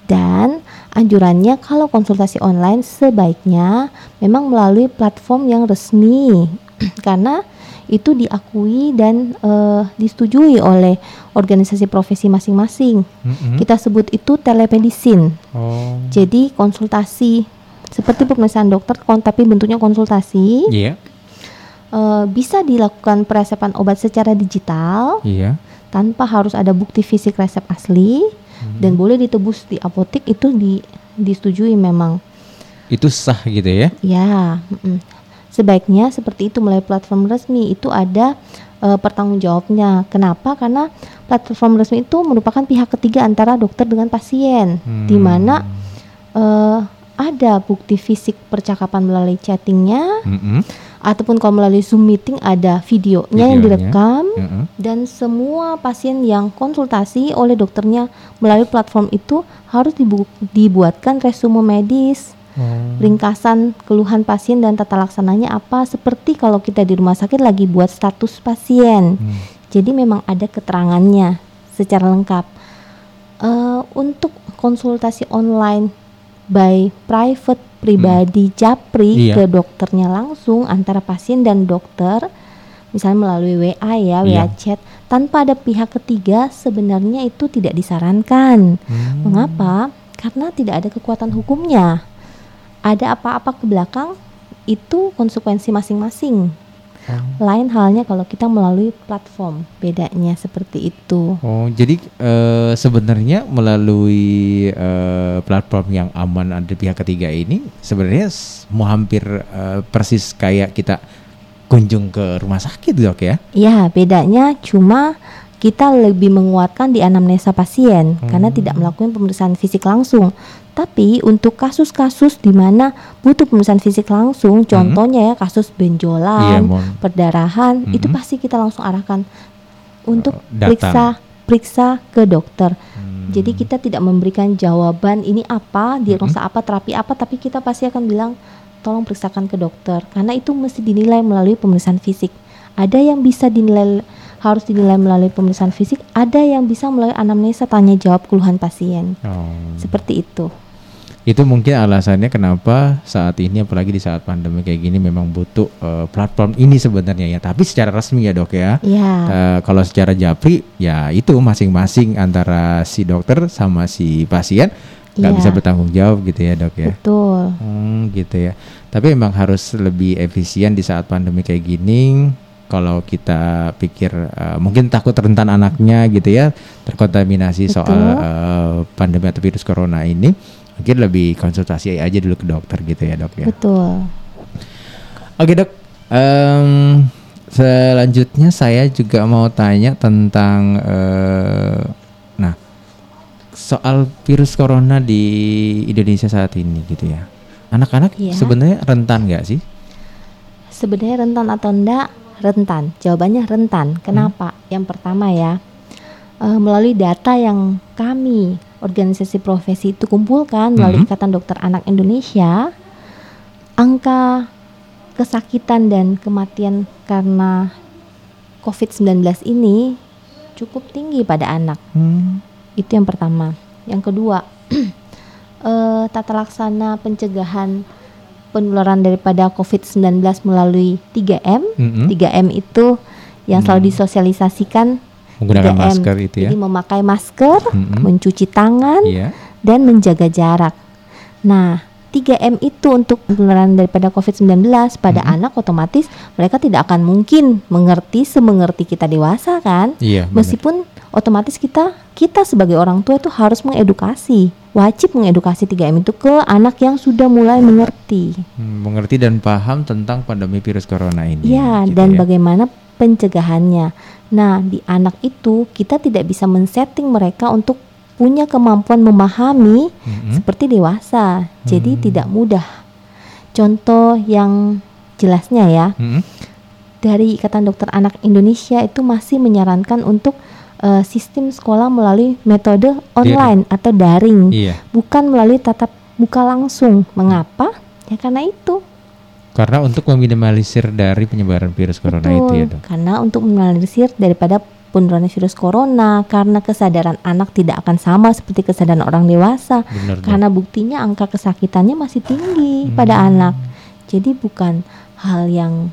Dan anjurannya kalau konsultasi online sebaiknya memang melalui platform yang resmi karena itu diakui dan eh, disetujui oleh organisasi profesi masing-masing. Mm-mm. Kita sebut itu telemedicine. Oh. Jadi konsultasi seperti pemeriksaan dokter tapi bentuknya konsultasi Iya. eh, bisa dilakukan peresepan obat secara digital Iya. tanpa harus ada bukti fisik resep asli dan boleh ditebus di apotek itu di disetujui memang Itu sah gitu ya. ya mm-mm. sebaiknya seperti itu melalui platform resmi itu ada eh, pertanggungjawabnya kenapa karena platform resmi itu merupakan pihak ketiga antara dokter dengan pasien di Hmm. mana eh, ada bukti fisik percakapan melalui chattingnya Mm-mm. Ataupun kalau melalui zoom meeting ada videonya yang Videonya. direkam Mm-mm. dan semua pasien yang konsultasi oleh dokternya melalui platform itu harus dibu- dibuatkan resume medis, ringkasan keluhan pasien dan tata laksananya apa seperti kalau kita di rumah sakit lagi buat status pasien. Hmm. Jadi memang ada keterangannya secara lengkap. Eh, untuk konsultasi online by private pribadi japri Iya. ke dokternya langsung antara pasien dan dokter misalnya melalui WA ya, Iya. WA chat tanpa ada pihak ketiga sebenarnya itu tidak disarankan. Hmm. Mengapa? Karena tidak ada kekuatan hukumnya. Ada apa-apa ke belakang itu konsekuensi masing-masing. Lain halnya kalau kita melalui platform, bedanya seperti itu. Oh, jadi eh, sebenarnya melalui eh, platform yang aman ada pihak ketiga ini sebenarnya mau hampir eh, persis kayak kita kunjung ke rumah sakit dok ya? Ya, bedanya cuma kita lebih menguatkan di anamnesa pasien karena tidak melakukan pemeriksaan fisik langsung. Tapi untuk kasus-kasus di mana butuh pemeriksaan fisik langsung, contohnya ya kasus benjolan, mohon. perdarahan, itu Mhm. pasti kita langsung arahkan untuk datang. periksa periksa ke dokter. Hmm. Jadi kita tidak memberikan jawaban ini apa, diagnosa apa, terapi apa, tapi kita pasti akan bilang tolong periksakan ke dokter karena itu mesti dinilai melalui pemeriksaan fisik. Ada yang bisa dinilai harus dinilai melalui pemeriksaan fisik, ada yang bisa melalui anamnesa tanya jawab keluhan pasien. Oh. Seperti itu. Itu mungkin alasannya kenapa saat ini apalagi di saat pandemi kayak gini memang butuh eh, platform ini sebenarnya ya. Tapi secara resmi ya dok ya. Ya, Eh, kalau secara japri ya itu masing-masing antara si dokter sama si pasien nggak Iya. bisa bertanggung jawab gitu ya dok ya. betul. Hmm, gitu ya. Tapi emang harus lebih efisien di saat pandemi kayak gini. Kalau kita pikir eh, mungkin takut rentan anaknya gitu ya terkontaminasi soal Betul. eh, pandemi atau virus corona ini, mungkin lebih konsultasi aja dulu ke dokter gitu ya dok ya. Betul. Oke dok, Em, selanjutnya saya juga mau tanya tentang, eh, nah soal virus corona di Indonesia saat ini gitu ya. Anak-anak Iya. sebenarnya rentan nggak sih? Sebenarnya rentan atau enggak? Rentan. Jawabannya rentan. Kenapa? Yang pertama ya, eh, melalui data yang kami organisasi profesi itu kumpulkan melalui Mhm. Ikatan Dokter Anak Indonesia, angka kesakitan dan kematian karena COVID-19 ini cukup tinggi pada anak. Hmm. Itu yang pertama. Yang kedua, eh, tata laksana pencegahan penularan daripada COVID-19 melalui 3M. Mm-mm. 3M itu yang selalu Hmm. disosialisasikan Menggunakan 3M. masker itu ya? Jadi memakai masker, Mm-mm. mencuci tangan, Iya. dan menjaga jarak. Nah, 3M itu untuk penularan daripada COVID-19 pada Mm-mm. anak otomatis mereka tidak akan mungkin mengerti semengerti kita dewasa kan? Iya. Meskipun otomatis kita kita sebagai orang tua itu harus mengedukasi, wajib mengedukasi 3M itu ke anak yang sudah mulai mengerti. Hmm, mengerti dan paham tentang pandemi virus corona ini. Ya, gitu dan ya. bagaimana pencegahannya. Nah, di anak itu kita tidak bisa men-setting mereka untuk punya kemampuan memahami Mm-mm. seperti dewasa. Jadi Hmm. tidak mudah. Contoh yang jelasnya ya, Mm-mm. dari Ikatan Dokter Anak Indonesia itu masih menyarankan untuk eh, sistem sekolah melalui metode online atau daring, Iya. bukan melalui tatap muka langsung. Mengapa? Ya karena itu. Karena untuk meminimalisir dari penyebaran virus corona itu ya, Dok. Karena untuk meminimalisir daripada penurunan virus corona, karena kesadaran anak tidak akan sama seperti kesadaran orang dewasa. Benar, Dok. Karena buktinya angka kesakitannya masih tinggi Hmm. pada anak. Jadi bukan hal yang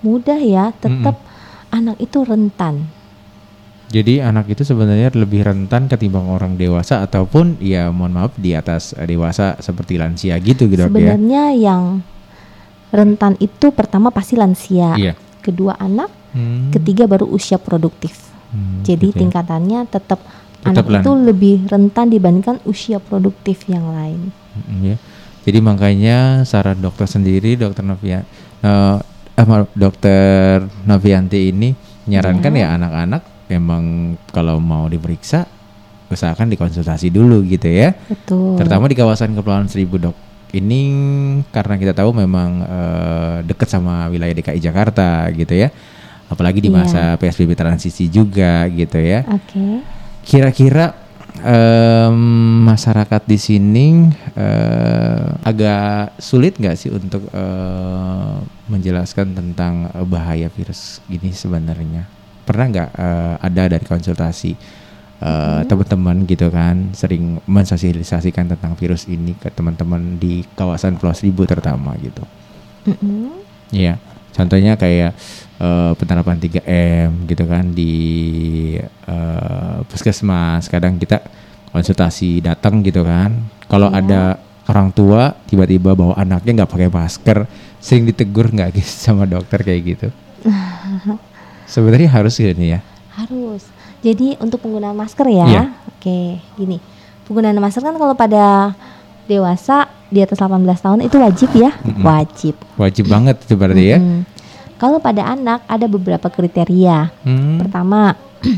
mudah ya, tetap anak itu rentan. Jadi anak itu sebenarnya lebih rentan ketimbang orang dewasa ataupun ya mohon maaf di atas dewasa seperti lansia gitu gitu Dok, ya. Sebenarnya yang rentan itu pertama pasti lansia, Iya. kedua anak, Hmm, ketiga baru usia produktif. hmm, Jadi gitu ya. tingkatannya tetap Tetap anak itu lebih rentan dibandingkan usia produktif yang lain. Mm, ya. Jadi makanya saran dokter sendiri, dokter Novia, eh, eh, maaf, dokter Novianti ini menyarankan Ya. ya anak-anak memang kalau mau diperiksa usahakan dikonsultasi dulu gitu ya. Betul. Terutama di kawasan Kepulauan Seribu dok. Ini karena kita tahu memang eh, dekat sama wilayah DKI Jakarta gitu ya. Apalagi di Iya. masa PSBB transisi juga gitu ya. Oke. Kira-kira em, masyarakat di sini eh, agak sulit nggak sih untuk eh, menjelaskan tentang bahaya virus gini sebenarnya? Pernah nggak eh, ada dari konsultasi eh, teman-teman gitu kan sering mensosialisasikan tentang virus ini ke teman-teman di kawasan Pulau Seribu terutama gitu? Mm-mm. Iya, contohnya kayak eh, penerapan 3M gitu kan di eh, puskesmas. Kadang kita konsultasi datang gitu kan. Kalau Iya. ada orang tua tiba-tiba bawa anaknya nggak pakai masker, sering ditegur nggak guys sama dokter kayak gitu. Sebenarnya harus gini ya. Harus. Jadi untuk penggunaan masker ya. Iya. Oke, gini. Penggunaan masker kan kalau pada dewasa di atas 18 tahun itu wajib ya, Mm-mm. wajib. Wajib banget itu berarti ya. Mm-mm. Kalau pada anak ada beberapa kriteria. Hmm, Pertama,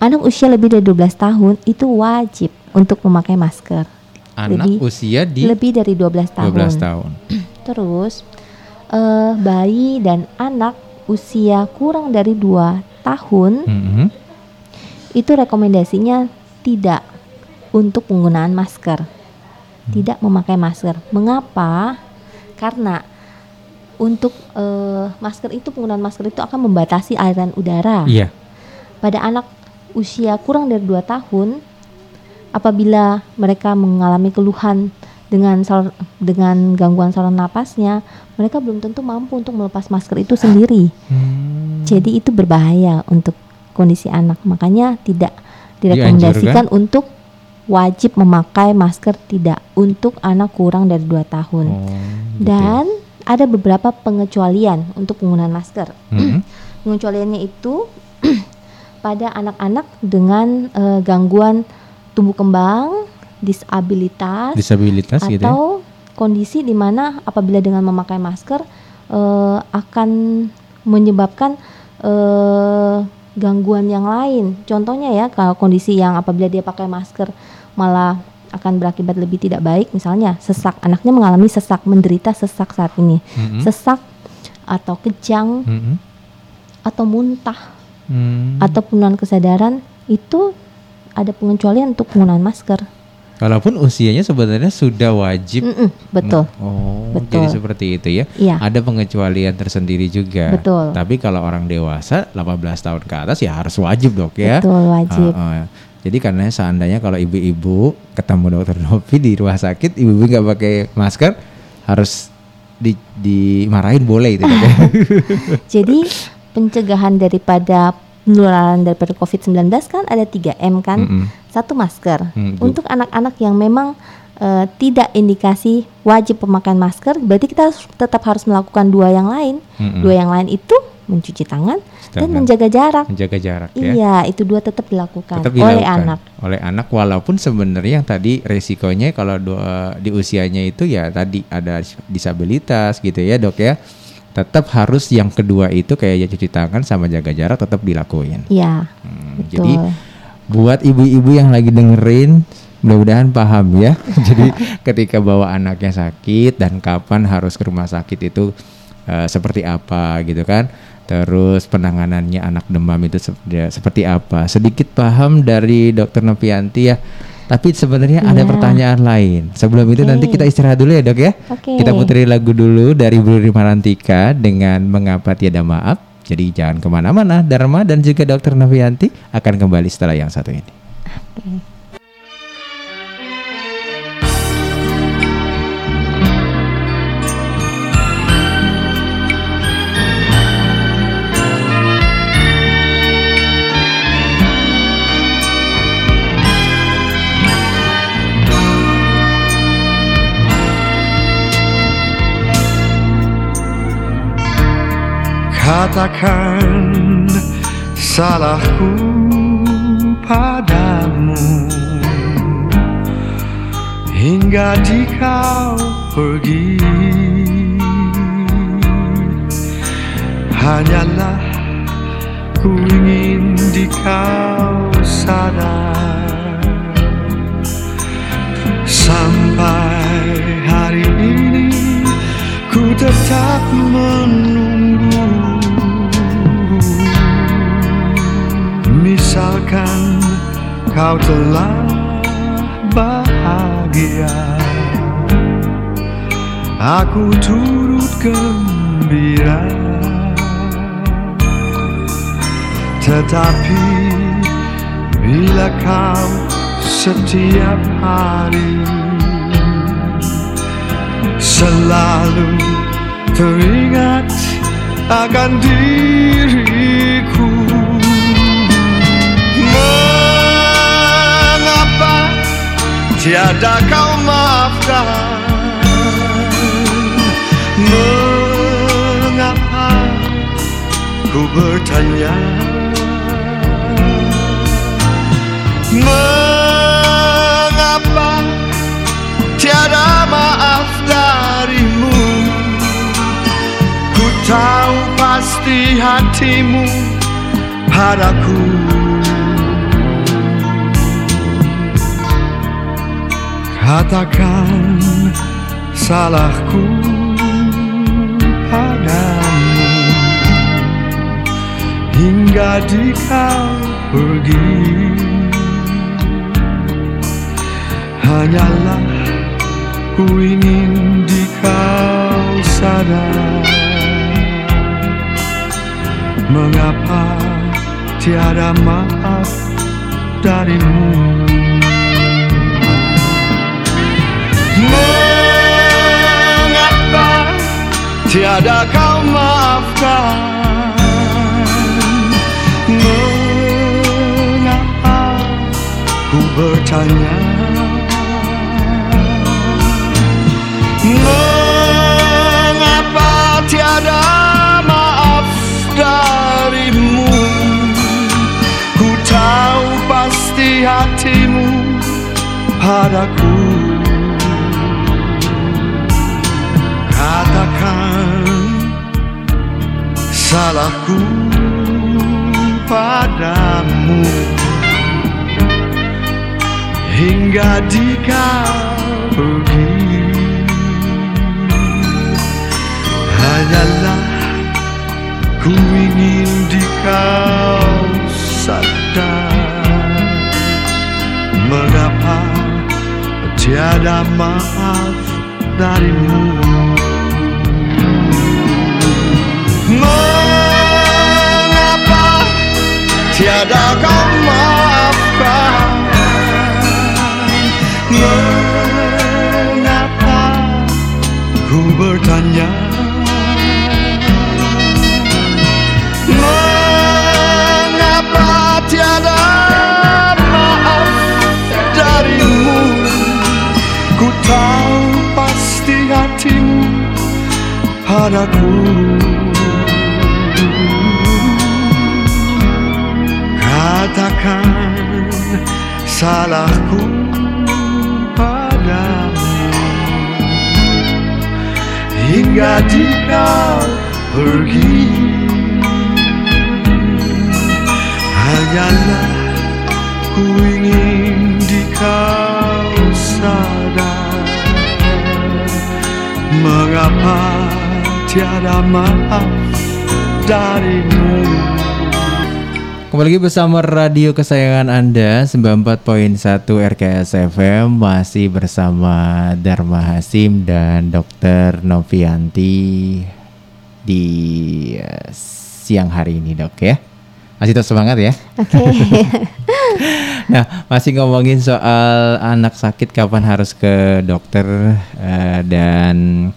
anak usia lebih dari 12 tahun itu wajib untuk memakai masker. anak lebih- usia di Lebih dari 12 tahun. 12 tahun. Terus eh, bayi dan anak usia kurang dari 2 tahun Mhm. Itu rekomendasinya tidak untuk penggunaan masker. Tidak memakai masker. Mengapa? Karena untuk eh, masker itu penggunaan masker itu akan membatasi aliran udara. Iya. Pada anak usia kurang dari 2 tahun apabila mereka mengalami keluhan dengan sal- dengan gangguan saluran napasnya, mereka belum tentu mampu untuk melepas masker itu sendiri. Hmm. Jadi itu berbahaya untuk kondisi anak. Makanya tidak direkomendasikan untuk wajib memakai masker tidak untuk anak kurang dari 2 tahun. Oh, gitu ya. Dan ada beberapa pengecualian untuk penggunaan masker. Mhm. Pengecualiannya itu pada anak-anak dengan eh, gangguan tumbuh kembang, disabilitas disabilitas gitu ya. atau kondisi di mana apabila dengan memakai masker eh, akan menyebabkan eh, gangguan yang lain. Contohnya ya kalau kondisi yang apabila dia pakai masker malah akan berakibat lebih tidak baik, misalnya sesak, anaknya mengalami sesak, menderita sesak saat ini, Mhm. sesak atau kejang Mhm. atau muntah Hmm. atau penurunan kesadaran itu ada pengecualian untuk penggunaan masker. Walaupun usianya sebenarnya sudah wajib. Mm-mm, betul. Oh, Betul. jadi seperti itu ya. Iya. Ada pengecualian tersendiri juga. Betul. Tapi kalau orang dewasa 18 tahun ke atas ya harus wajib dok ya. Betul wajib. Ah, ah. Jadi karena seandainya kalau ibu-ibu ketemu dokter Novi di rumah sakit, ibu-ibu nggak pakai masker harus di dimarahin boleh itu ya. Jadi pencegahan daripada penularan daripada COVID-19 kan ada 3M kan. Mm-mm. Satu masker. Mm, Bu. Untuk anak-anak yang memang eh, tidak indikasi wajib pemakaian masker, berarti kita harus- tetap harus melakukan dua yang lain. Mm-mm. Dua yang lain itu mencuci tangan dan Tangan. menjaga jarak. Menjaga jarak ya. Iya, itu dua tetap dilakukan tetap oleh dilakukan anak. oleh anak walaupun sebenarnya yang tadi resikonya kalau dua, di usianya itu ya tadi ada disabilitas gitu ya dok ya tetap harus yang kedua itu kayak ya cuci tangan sama jaga jarak tetap dilakuin. Ya, Hmm, betul. jadi buat ibu-ibu yang lagi dengerin mudah-mudahan paham ya. jadi ketika bawa anaknya sakit dan kapan harus ke rumah sakit itu eh, seperti apa gitu kan. Terus penanganannya anak demam itu seperti, seperti apa? Sedikit paham dari Dokter Novianti ya. Tapi sebenarnya ada Iya. pertanyaan lain. Sebelum itu nanti kita istirahat dulu ya dok ya. Oke. Kita putri lagu dulu dari Bu Rima Rantika dengan Mengapa Tiada Maaf. Jadi jangan ke mana-mana. Dharma dan juga Dokter Novianti akan kembali setelah yang satu ini. Katakan salahku padamu. Hingga di kau pergi. Hanyalah ku ingin di kau sadar. Sampai hari ini ku tetap menunggu kau telah bahagia. Aku turut gembira. Tetapi bila kau setiap hari Selalu teringat akan diriku tiada kau maafkan. Mengapa ku bertanya? Mengapa tiada maaf darimu? Ku tahu pasti hatimu padaku Katakan salahku padamu. Hingga di kau pergi. Hanyalah ku ingin di kau sadar. Mengapa tiada maaf darimu tiada kau maafkan. Mengapa ku bertanya? Mengapa tiada maaf darimu? Ku tahu pasti hatimu padaku Katakan salahku padamu. Hingga di kau pergi Hanyalah ku ingin di kau sadar. Mengapa tiada maaf darimu tiada kau maafkan. Mengapa ku bertanya? Mengapa tiada maaf darimu? Ku tahu pasti hatimu padaku Katakan salahku padamu. Hingga di kau pergi Hanyalah ku ingin di kau sadar. Mengapa tiada maaf darimu Kembali lagi bersama radio kesayangan Anda 94.1 RKS FM masih bersama Dharma Hasim dan Dr. Novianti di eh, siang hari ini dok ya. Masih tetap semangat ya. Oke. Nah masih ngomongin soal anak sakit kapan harus ke dokter eh, dan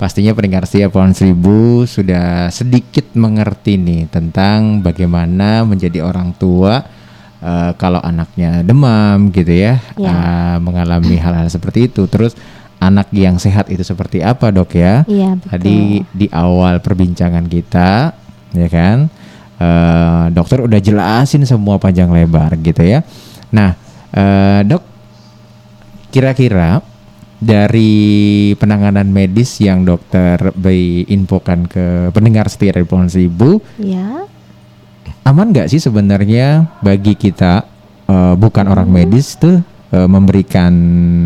pastinya pendengar setia pohon seribu sudah sedikit mengerti nih tentang bagaimana menjadi orang tua eh, kalau anaknya demam gitu ya, Ya. eh, mengalami hal-hal seperti itu. Terus anak yang sehat itu seperti apa dok ya? Iya, betul. Tadi di awal perbincangan kita, ya kan, eh, dokter udah jelasin semua panjang lebar gitu ya. Nah, eh, dok, kira-kira dari penanganan medis yang dokter Bay infokan ke pendengar setia dari Pohon Seribu, Ya. aman nggak sih sebenarnya bagi kita eh, bukan orang medis tuh eh, memberikan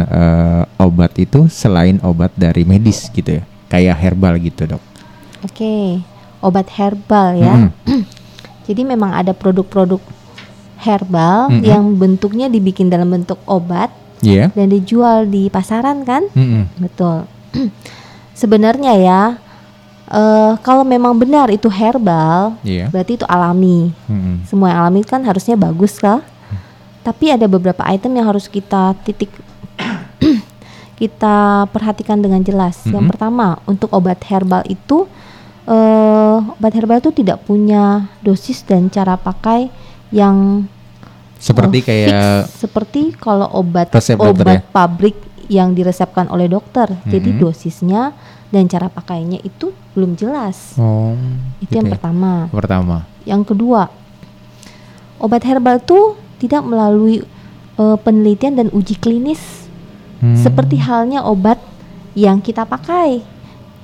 eh, obat itu selain obat dari medis gitu ya, kayak herbal gitu dok? Oke. Obat herbal ya. Mm-mm. Jadi memang ada produk-produk herbal Mm-mm. yang bentuknya dibikin dalam bentuk obat Iya. dan dijual di pasaran kan? Mm-mm. Betul. Sebenarnya ya, eh, kalau memang benar itu herbal, Iya. berarti itu alami. Mm-mm. Semua yang alami kan harusnya bagus lah. Tapi ada beberapa item yang harus kita titik kita perhatikan dengan jelas. Yang Mm-mm. pertama, untuk obat herbal itu eh, obat herbal itu tidak punya dosis dan cara pakai yang Seperti eh, kayak fix, seperti kalau obat Resep obat ya? pabrik yang diresepkan oleh dokter. Jadi Mhm. dosisnya dan cara pakainya itu belum jelas. oh, Itu gitu yang ya. pertama. Pertama. Yang kedua, obat herbal itu tidak melalui eh, penelitian dan uji klinis Hmm. seperti halnya obat yang kita pakai.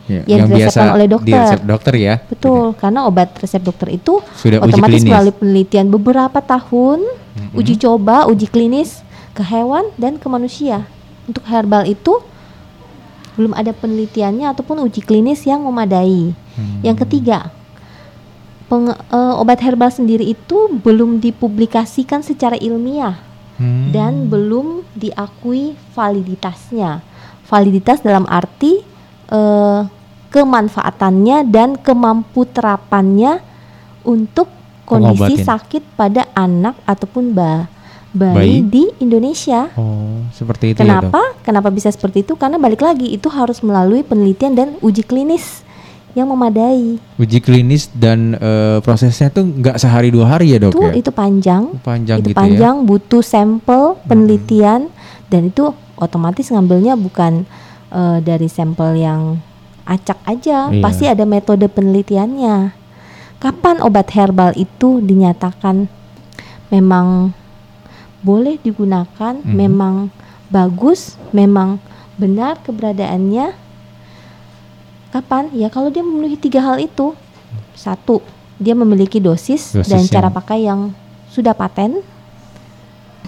Ya, yang diresepkan oleh dokter. diresep dokter ya. Betul, karena obat resep dokter itu Sudah otomatis melalui penelitian beberapa tahun, uji coba, uji klinis ke hewan dan ke manusia. Untuk herbal itu belum ada penelitiannya ataupun uji klinis yang memadai. Hmm. Yang ketiga, penge- eh, obat herbal sendiri itu belum dipublikasikan secara ilmiah Hmm. dan belum diakui validitasnya. Validitas dalam arti eh, kemanfaatannya dan kemampu terapannya untuk kondisi Pengobatin. sakit pada anak ataupun ba- Bayi? bayi di Indonesia. Oh, seperti itu ya, Dok. Kenapa? Kenapa bisa seperti itu? Karena balik lagi itu harus melalui penelitian dan uji klinis yang memadai. Uji klinis dan eh, prosesnya tuh nggak sehari dua hari ya, Dok Itu ya? itu panjang. Panjang itu gitu ya. panjang butuh sampel penelitian dan itu otomatis ngambilnya bukan eh, dari sampel yang acak aja Iya. pasti ada metode penelitiannya. Kapan obat herbal itu dinyatakan memang boleh digunakan Mhm. memang bagus memang benar keberadaannya? Kapan? Ya kalau dia memenuhi tiga hal itu. Satu dia memiliki dosis, Dosis dan cara yang- pakai yang sudah paten.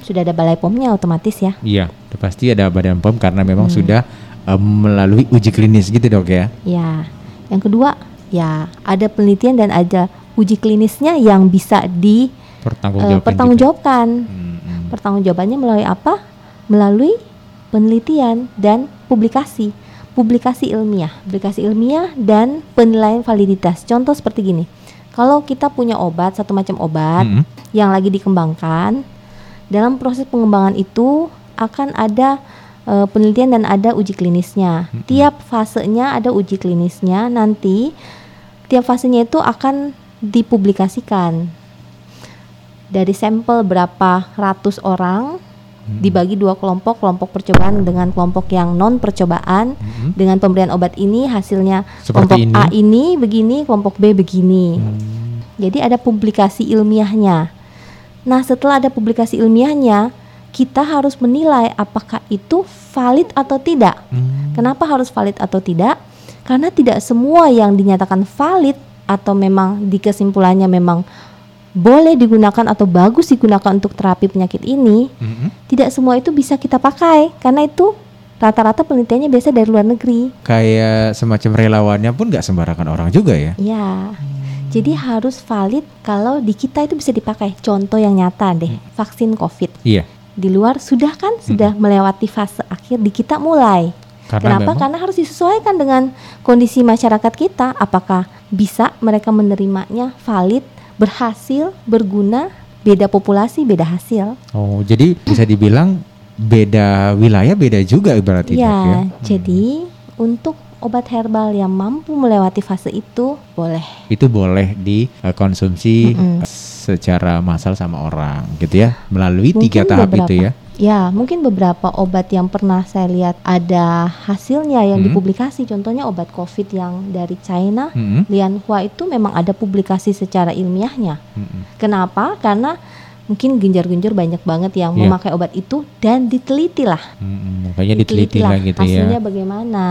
Sudah ada balai pomnya otomatis ya. Iya, pasti ada badan POM karena memang Hmm. sudah eh, melalui uji klinis gitu, Dok ya. ya yang kedua ya ada penelitian dan ada uji klinisnya yang bisa di eh, Pertanggungjawabkan. pertanggungjawabkan gitu. Hmm, hmm. pertanggungjawabannya melalui apa melalui penelitian dan publikasi publikasi ilmiah publikasi ilmiah dan penilaian validitas contoh seperti gini kalau kita punya obat satu macam obat Mm-mm. yang lagi dikembangkan dalam proses pengembangan itu akan ada eh, penelitian dan ada uji klinisnya. Tiap fasenya ada uji klinisnya nanti tiap fasenya itu akan dipublikasikan. Dari sampel berapa ratus orang dibagi dua kelompok kelompok percobaan dengan kelompok yang non percobaan Mm-mm. dengan pemberian obat ini hasilnya Seperti kelompok ini. A ini begini kelompok B begini. Hmm. jadi ada publikasi ilmiahnya. Nah setelah ada publikasi ilmiahnya kita harus menilai apakah itu valid atau tidak Hmm. kenapa harus valid atau tidak Karena tidak semua yang dinyatakan valid atau memang di kesimpulannya memang boleh digunakan atau bagus digunakan untuk terapi penyakit ini, Mhm. tidak semua itu bisa kita pakai karena itu rata-rata penelitiannya biasa dari luar negeri. Kayak semacam relawannya pun nggak sembarangan orang juga ya. Ya. Jadi harus valid kalau di kita itu bisa dipakai. Contoh yang nyata deh, vaksin COVID. Iya. Di luar sudah kan sudah melewati fase akhir di kita mulai. Karena Kenapa? memang- Karena harus disesuaikan dengan kondisi masyarakat kita. Apakah bisa mereka menerimanya valid, berhasil, berguna? Beda populasi, beda hasil. Oh, jadi bisa dibilang beda wilayah beda juga berarti dok, ya. Ya, jadi untuk obat herbal yang mampu melewati fase itu boleh. Itu boleh dikonsumsi Mm-mm. Secara massal sama orang gitu ya melalui Mungkin tiga tahap beberapa. itu ya. Ya, mungkin beberapa obat yang pernah saya lihat ada hasilnya yang Hmm. dipublikasi. Contohnya obat COVID yang dari China, Mm-mm. Lianhua itu memang ada publikasi secara ilmiahnya. Mm-mm. Kenapa? Karena mungkin genjar-genjar banyak banget yang Iya. memakai obat itu dan diteliti lah. Mm-mm. Makanya diteliti lah gitu hasilnya ya bagaimana.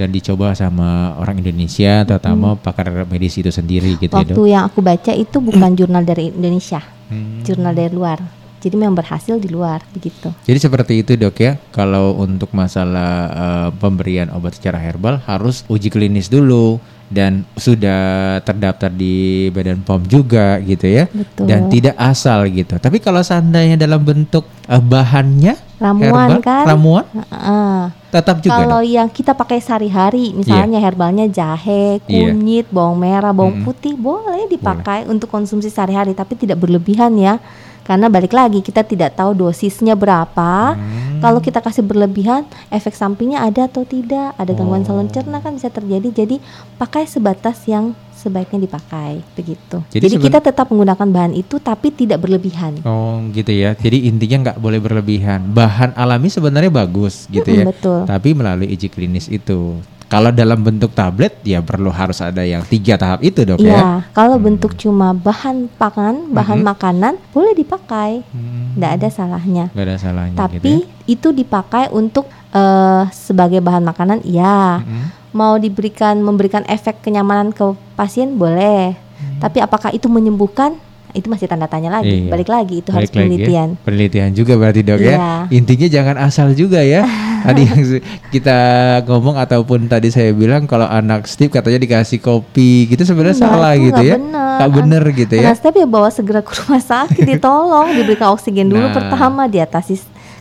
Dan dicoba sama orang Indonesia terutama pakar medis itu sendiri gitu ya Waktu dok. yang aku baca itu bukan jurnal dari Indonesia, Hmm. jurnal dari luar. Jadi memang berhasil di luar begitu. Jadi seperti itu dok ya. Kalau untuk masalah eh, pemberian obat secara herbal harus uji klinis dulu dan sudah terdaftar di Badan POM juga gitu ya. Betul. Dan tidak asal gitu. Tapi kalau seandainya dalam bentuk eh, bahannya Ramuan herbal, kan? ramuan Heeh. Tetap juga Kalau yang kita pakai sehari-hari, misalnya herbalnya jahe, Iya. kunyit, bawang merah, bawang Mm-mm. putih, boleh dipakai untuk konsumsi sehari-hari, tapi tidak berlebihan ya. Karena balik lagi kita tidak tahu dosisnya berapa. Hmm. Kalau kita kasih berlebihan, efek sampingnya ada atau tidak, ada gangguan Oh. saluran cerna kan bisa terjadi. Jadi pakai sebatas yang sebaiknya dipakai, begitu. Jadi Jadi, kita tetap menggunakan bahan itu, tapi tidak berlebihan. Oh gitu ya. Jadi intinya nggak boleh berlebihan. Bahan alami sebenarnya bagus gitu ya. Mm-mm, betul. Tapi melalui uji klinis itu. Kalau dalam bentuk tablet ya perlu harus ada yang tiga tahap itu dok ya. Iya, kalau bentuk cuma bahan pangan, bahan Mhm. makanan, boleh dipakai, Hmm, tidak ada salahnya. nggak ada salahnya gitu ya. Tapi itu dipakai untuk eh, sebagai bahan makanan, iya. Mm-mm. Mau diberikan memberikan efek kenyamanan ke pasien boleh. Tapi apakah itu menyembuhkan? Itu masih tanda tanya lagi. Iya. Balik lagi itu harus Balik lagi ya. penelitian. Penelitian juga berarti dok Iya. ya. Intinya jangan asal juga ya. tadi yang kita ngomong ataupun tadi saya bilang kalau anak Steve katanya dikasih kopi gitu sebenarnya Enggak, salah itu gitu ya. bener. Nggak bener gitu ya. Anak step ya bawa segera ke rumah sakit ditolong, diberikan oksigen dulu Nah. pertama, diatasi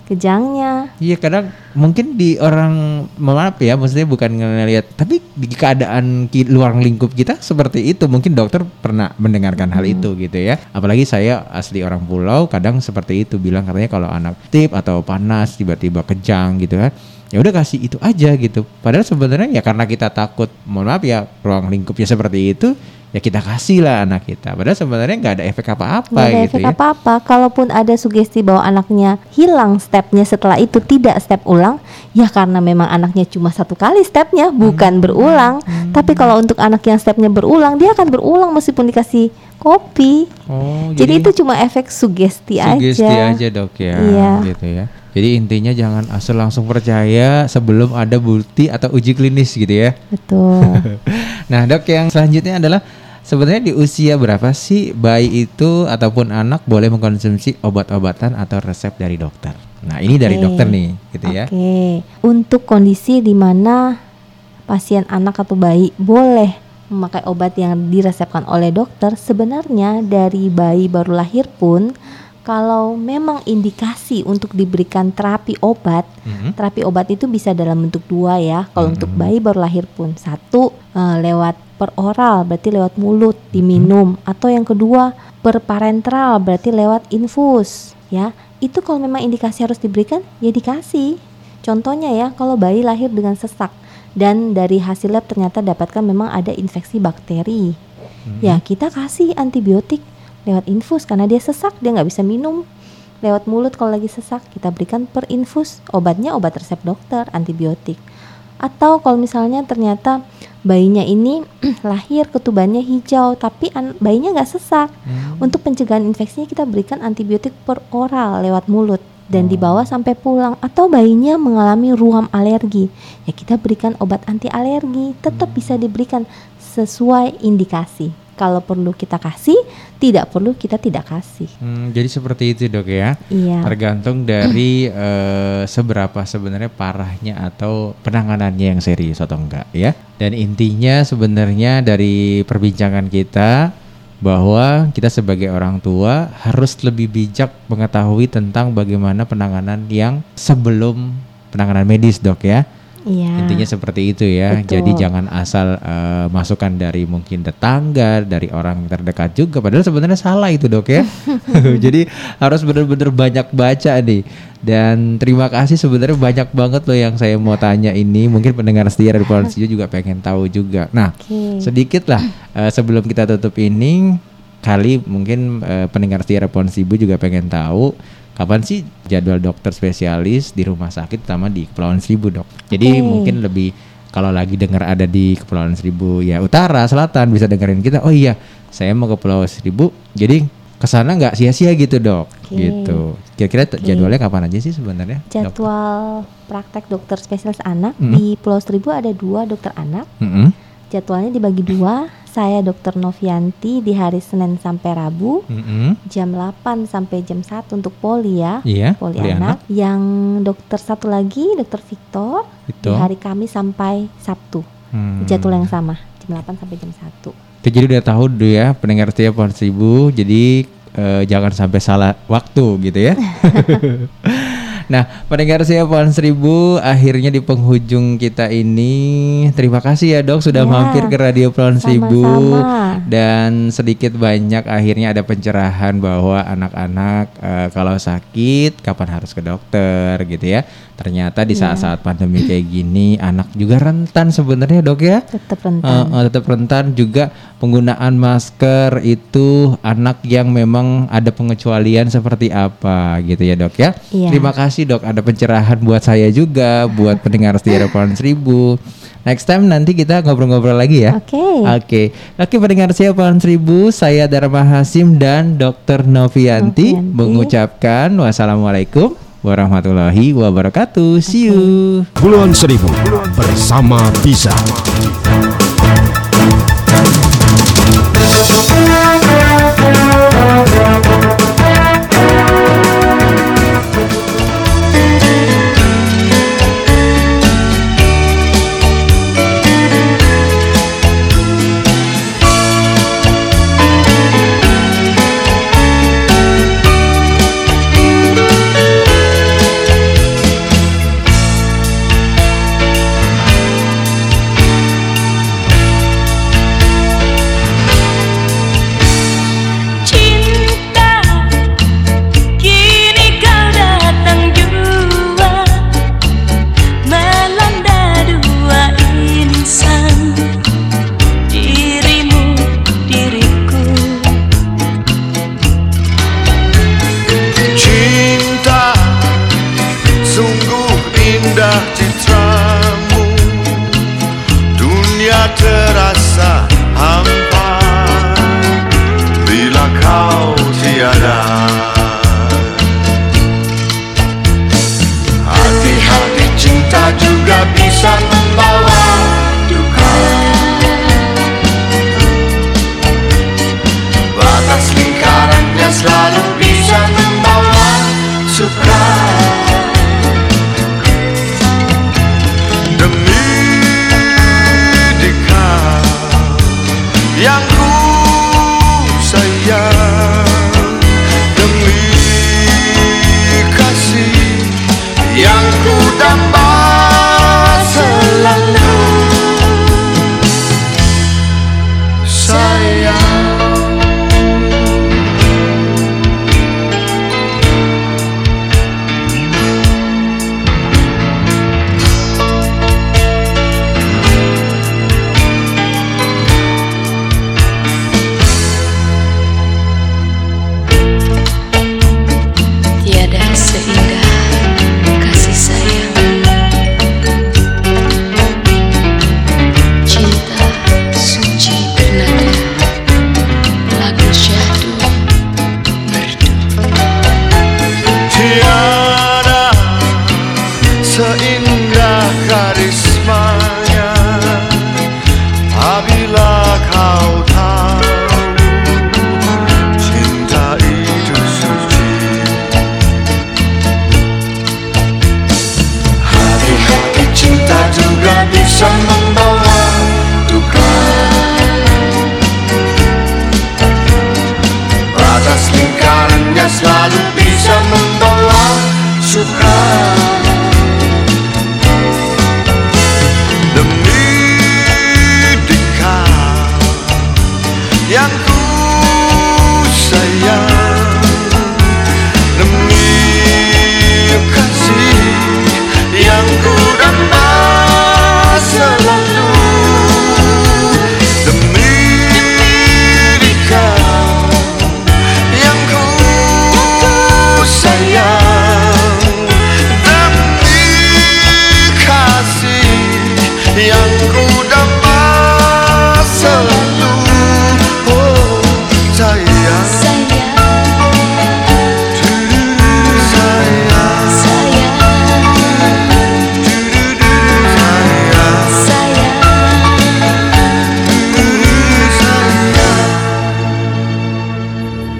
kejangnya. Iya kadang mungkin di orang maaf ya maksudnya bukan ngelihat tapi di keadaan ki- luar lingkup kita seperti itu mungkin dokter pernah mendengarkan hal itu gitu ya. Apalagi saya asli orang pulau kadang seperti itu bilang katanya kalau anak tip atau panas tiba-tiba kejang gitu kan ya udah kasih itu aja gitu. Padahal sebenarnya ya karena kita takut mohon maaf ya ruang lingkupnya seperti itu ya kita kasih lah anak kita padahal sebenarnya nggak ada efek apa-apa Nggak ada gitu efek ya apa-apa. Kalaupun ada sugesti bahwa anaknya hilang stepnya setelah itu tidak step ulang, ya karena memang anaknya cuma satu kali stepnya, bukan berulang. Tapi kalau untuk anak yang stepnya berulang, dia akan berulang meskipun dikasih kopi. oh Jadi, itu cuma efek sugesti, sugesti aja. aja dok ya Iya. gitu ya jadi intinya jangan asal langsung percaya sebelum ada bukti atau uji klinis gitu ya Betul. nah dok yang selanjutnya adalah sebenarnya di usia berapa sih bayi itu ataupun anak boleh mengkonsumsi obat-obatan atau resep dari dokter nah ini dari Oke. dokter nih gitu ya Oke. Untuk kondisi di mana pasien anak atau bayi boleh memakai obat yang diresepkan oleh dokter, sebenarnya dari bayi baru lahir pun kalau memang indikasi untuk diberikan terapi obat, Mhm. terapi obat itu bisa dalam bentuk dua ya. Kalau untuk bayi baru lahir pun satu eh, lewat per oral berarti lewat mulut diminum atau yang kedua per parenteral berarti lewat infus ya. Itu kalau memang indikasi harus diberikan ya dikasih. Contohnya ya kalau bayi lahir dengan sesak dan dari hasil lab ternyata dapatkan memang ada infeksi bakteri. Ya kita kasih antibiotik lewat infus karena dia sesak dia nggak bisa minum. Lewat mulut kalau lagi sesak kita berikan per infus. Obatnya obat resep dokter antibiotik. Atau kalau misalnya ternyata bayinya ini lahir ketubannya hijau tapi an- bayinya nggak sesak. Untuk pencegahan infeksinya kita berikan antibiotik per oral lewat mulut dan dibawa sampai pulang. Atau bayinya mengalami ruam alergi, ya kita berikan obat anti alergi. Tetap bisa diberikan sesuai indikasi. Kalau perlu kita kasih, tidak perlu kita tidak kasih. Hmm, jadi seperti itu dok ya. Iya. Tergantung dari eh, seberapa sebenarnya parahnya atau penanganannya yang serius atau enggak ya. Dan intinya sebenarnya dari perbincangan kita bahwa kita sebagai orang tua harus lebih bijak mengetahui tentang bagaimana penanganan yang sebelum penanganan medis dok ya. Iya. Intinya seperti itu ya. Betul. Jadi jangan asal eh, masukan dari mungkin tetangga, dari orang terdekat juga. Padahal sebenarnya salah itu dok ya. Jadi harus benar-benar banyak baca nih. Dan terima kasih sebenarnya banyak banget loh yang saya mau tanya ini. Mungkin pendengar setia dari Polisi juga pengen tahu juga. Nah, Oke. sedikit lah eh, sebelum kita tutup ini kali mungkin eh, pendengar setia Respons Ibu juga pengen tahu kapan sih jadwal dokter spesialis di rumah sakit terutama di Kepulauan Seribu dok. Jadi Oke. mungkin lebih kalau lagi dengar ada di Kepulauan Seribu ya utara selatan bisa dengerin kita. Oh iya saya mau ke Pulau Seribu jadi ke sana nggak sia-sia gitu dok. Oke. Gitu. Kira-kira Oke. jadwalnya kapan aja sih sebenarnya? Jadwal praktek dokter spesialis anak Mm. di Pulau Seribu ada dua dokter anak. Mm-mm. Jadwalnya dibagi dua. Saya dokter Novianti di hari Senin sampai Rabu Mm-mm. jam 8 sampai jam 1 untuk poli ya. Iya. Poli poli anak. Yang dokter satu lagi dokter Victor di hari Kamis sampai Sabtu. Hmm. Jadwal yang sama jam 8 sampai jam 1. Itu jadi udah tahu dulu ya pendengar setia pohon seribu. Jadi eh, jangan sampai salah waktu gitu ya. nah pendengar setia pohon seribu akhirnya di penghujung kita ini terima kasih ya dok sudah Ya, mampir ke radio pohon seribu dan sedikit banyak akhirnya ada pencerahan bahwa anak-anak eh, kalau sakit kapan harus ke dokter gitu ya. Ternyata di Iya. saat-saat pandemi kayak gini anak juga rentan sebenarnya dok ya. Tetap Eh, rentan. eh, tetap rentan juga penggunaan masker itu anak yang memang ada pengecualian seperti apa gitu ya dok ya. Iya. Terima kasih dok ada pencerahan buat saya juga buat pendengar setia Pohon Seribu. Next time nanti kita ngobrol-ngobrol lagi ya. Oke. Oke, oke pendengar saya Pohon Seribu, saya Dharma Hasim dan Dr. Novianti, Novianti. mengucapkan wassalamualaikum warahmatullahi wabarakatuh. See you. Kepulauan Seribu bersama bisa.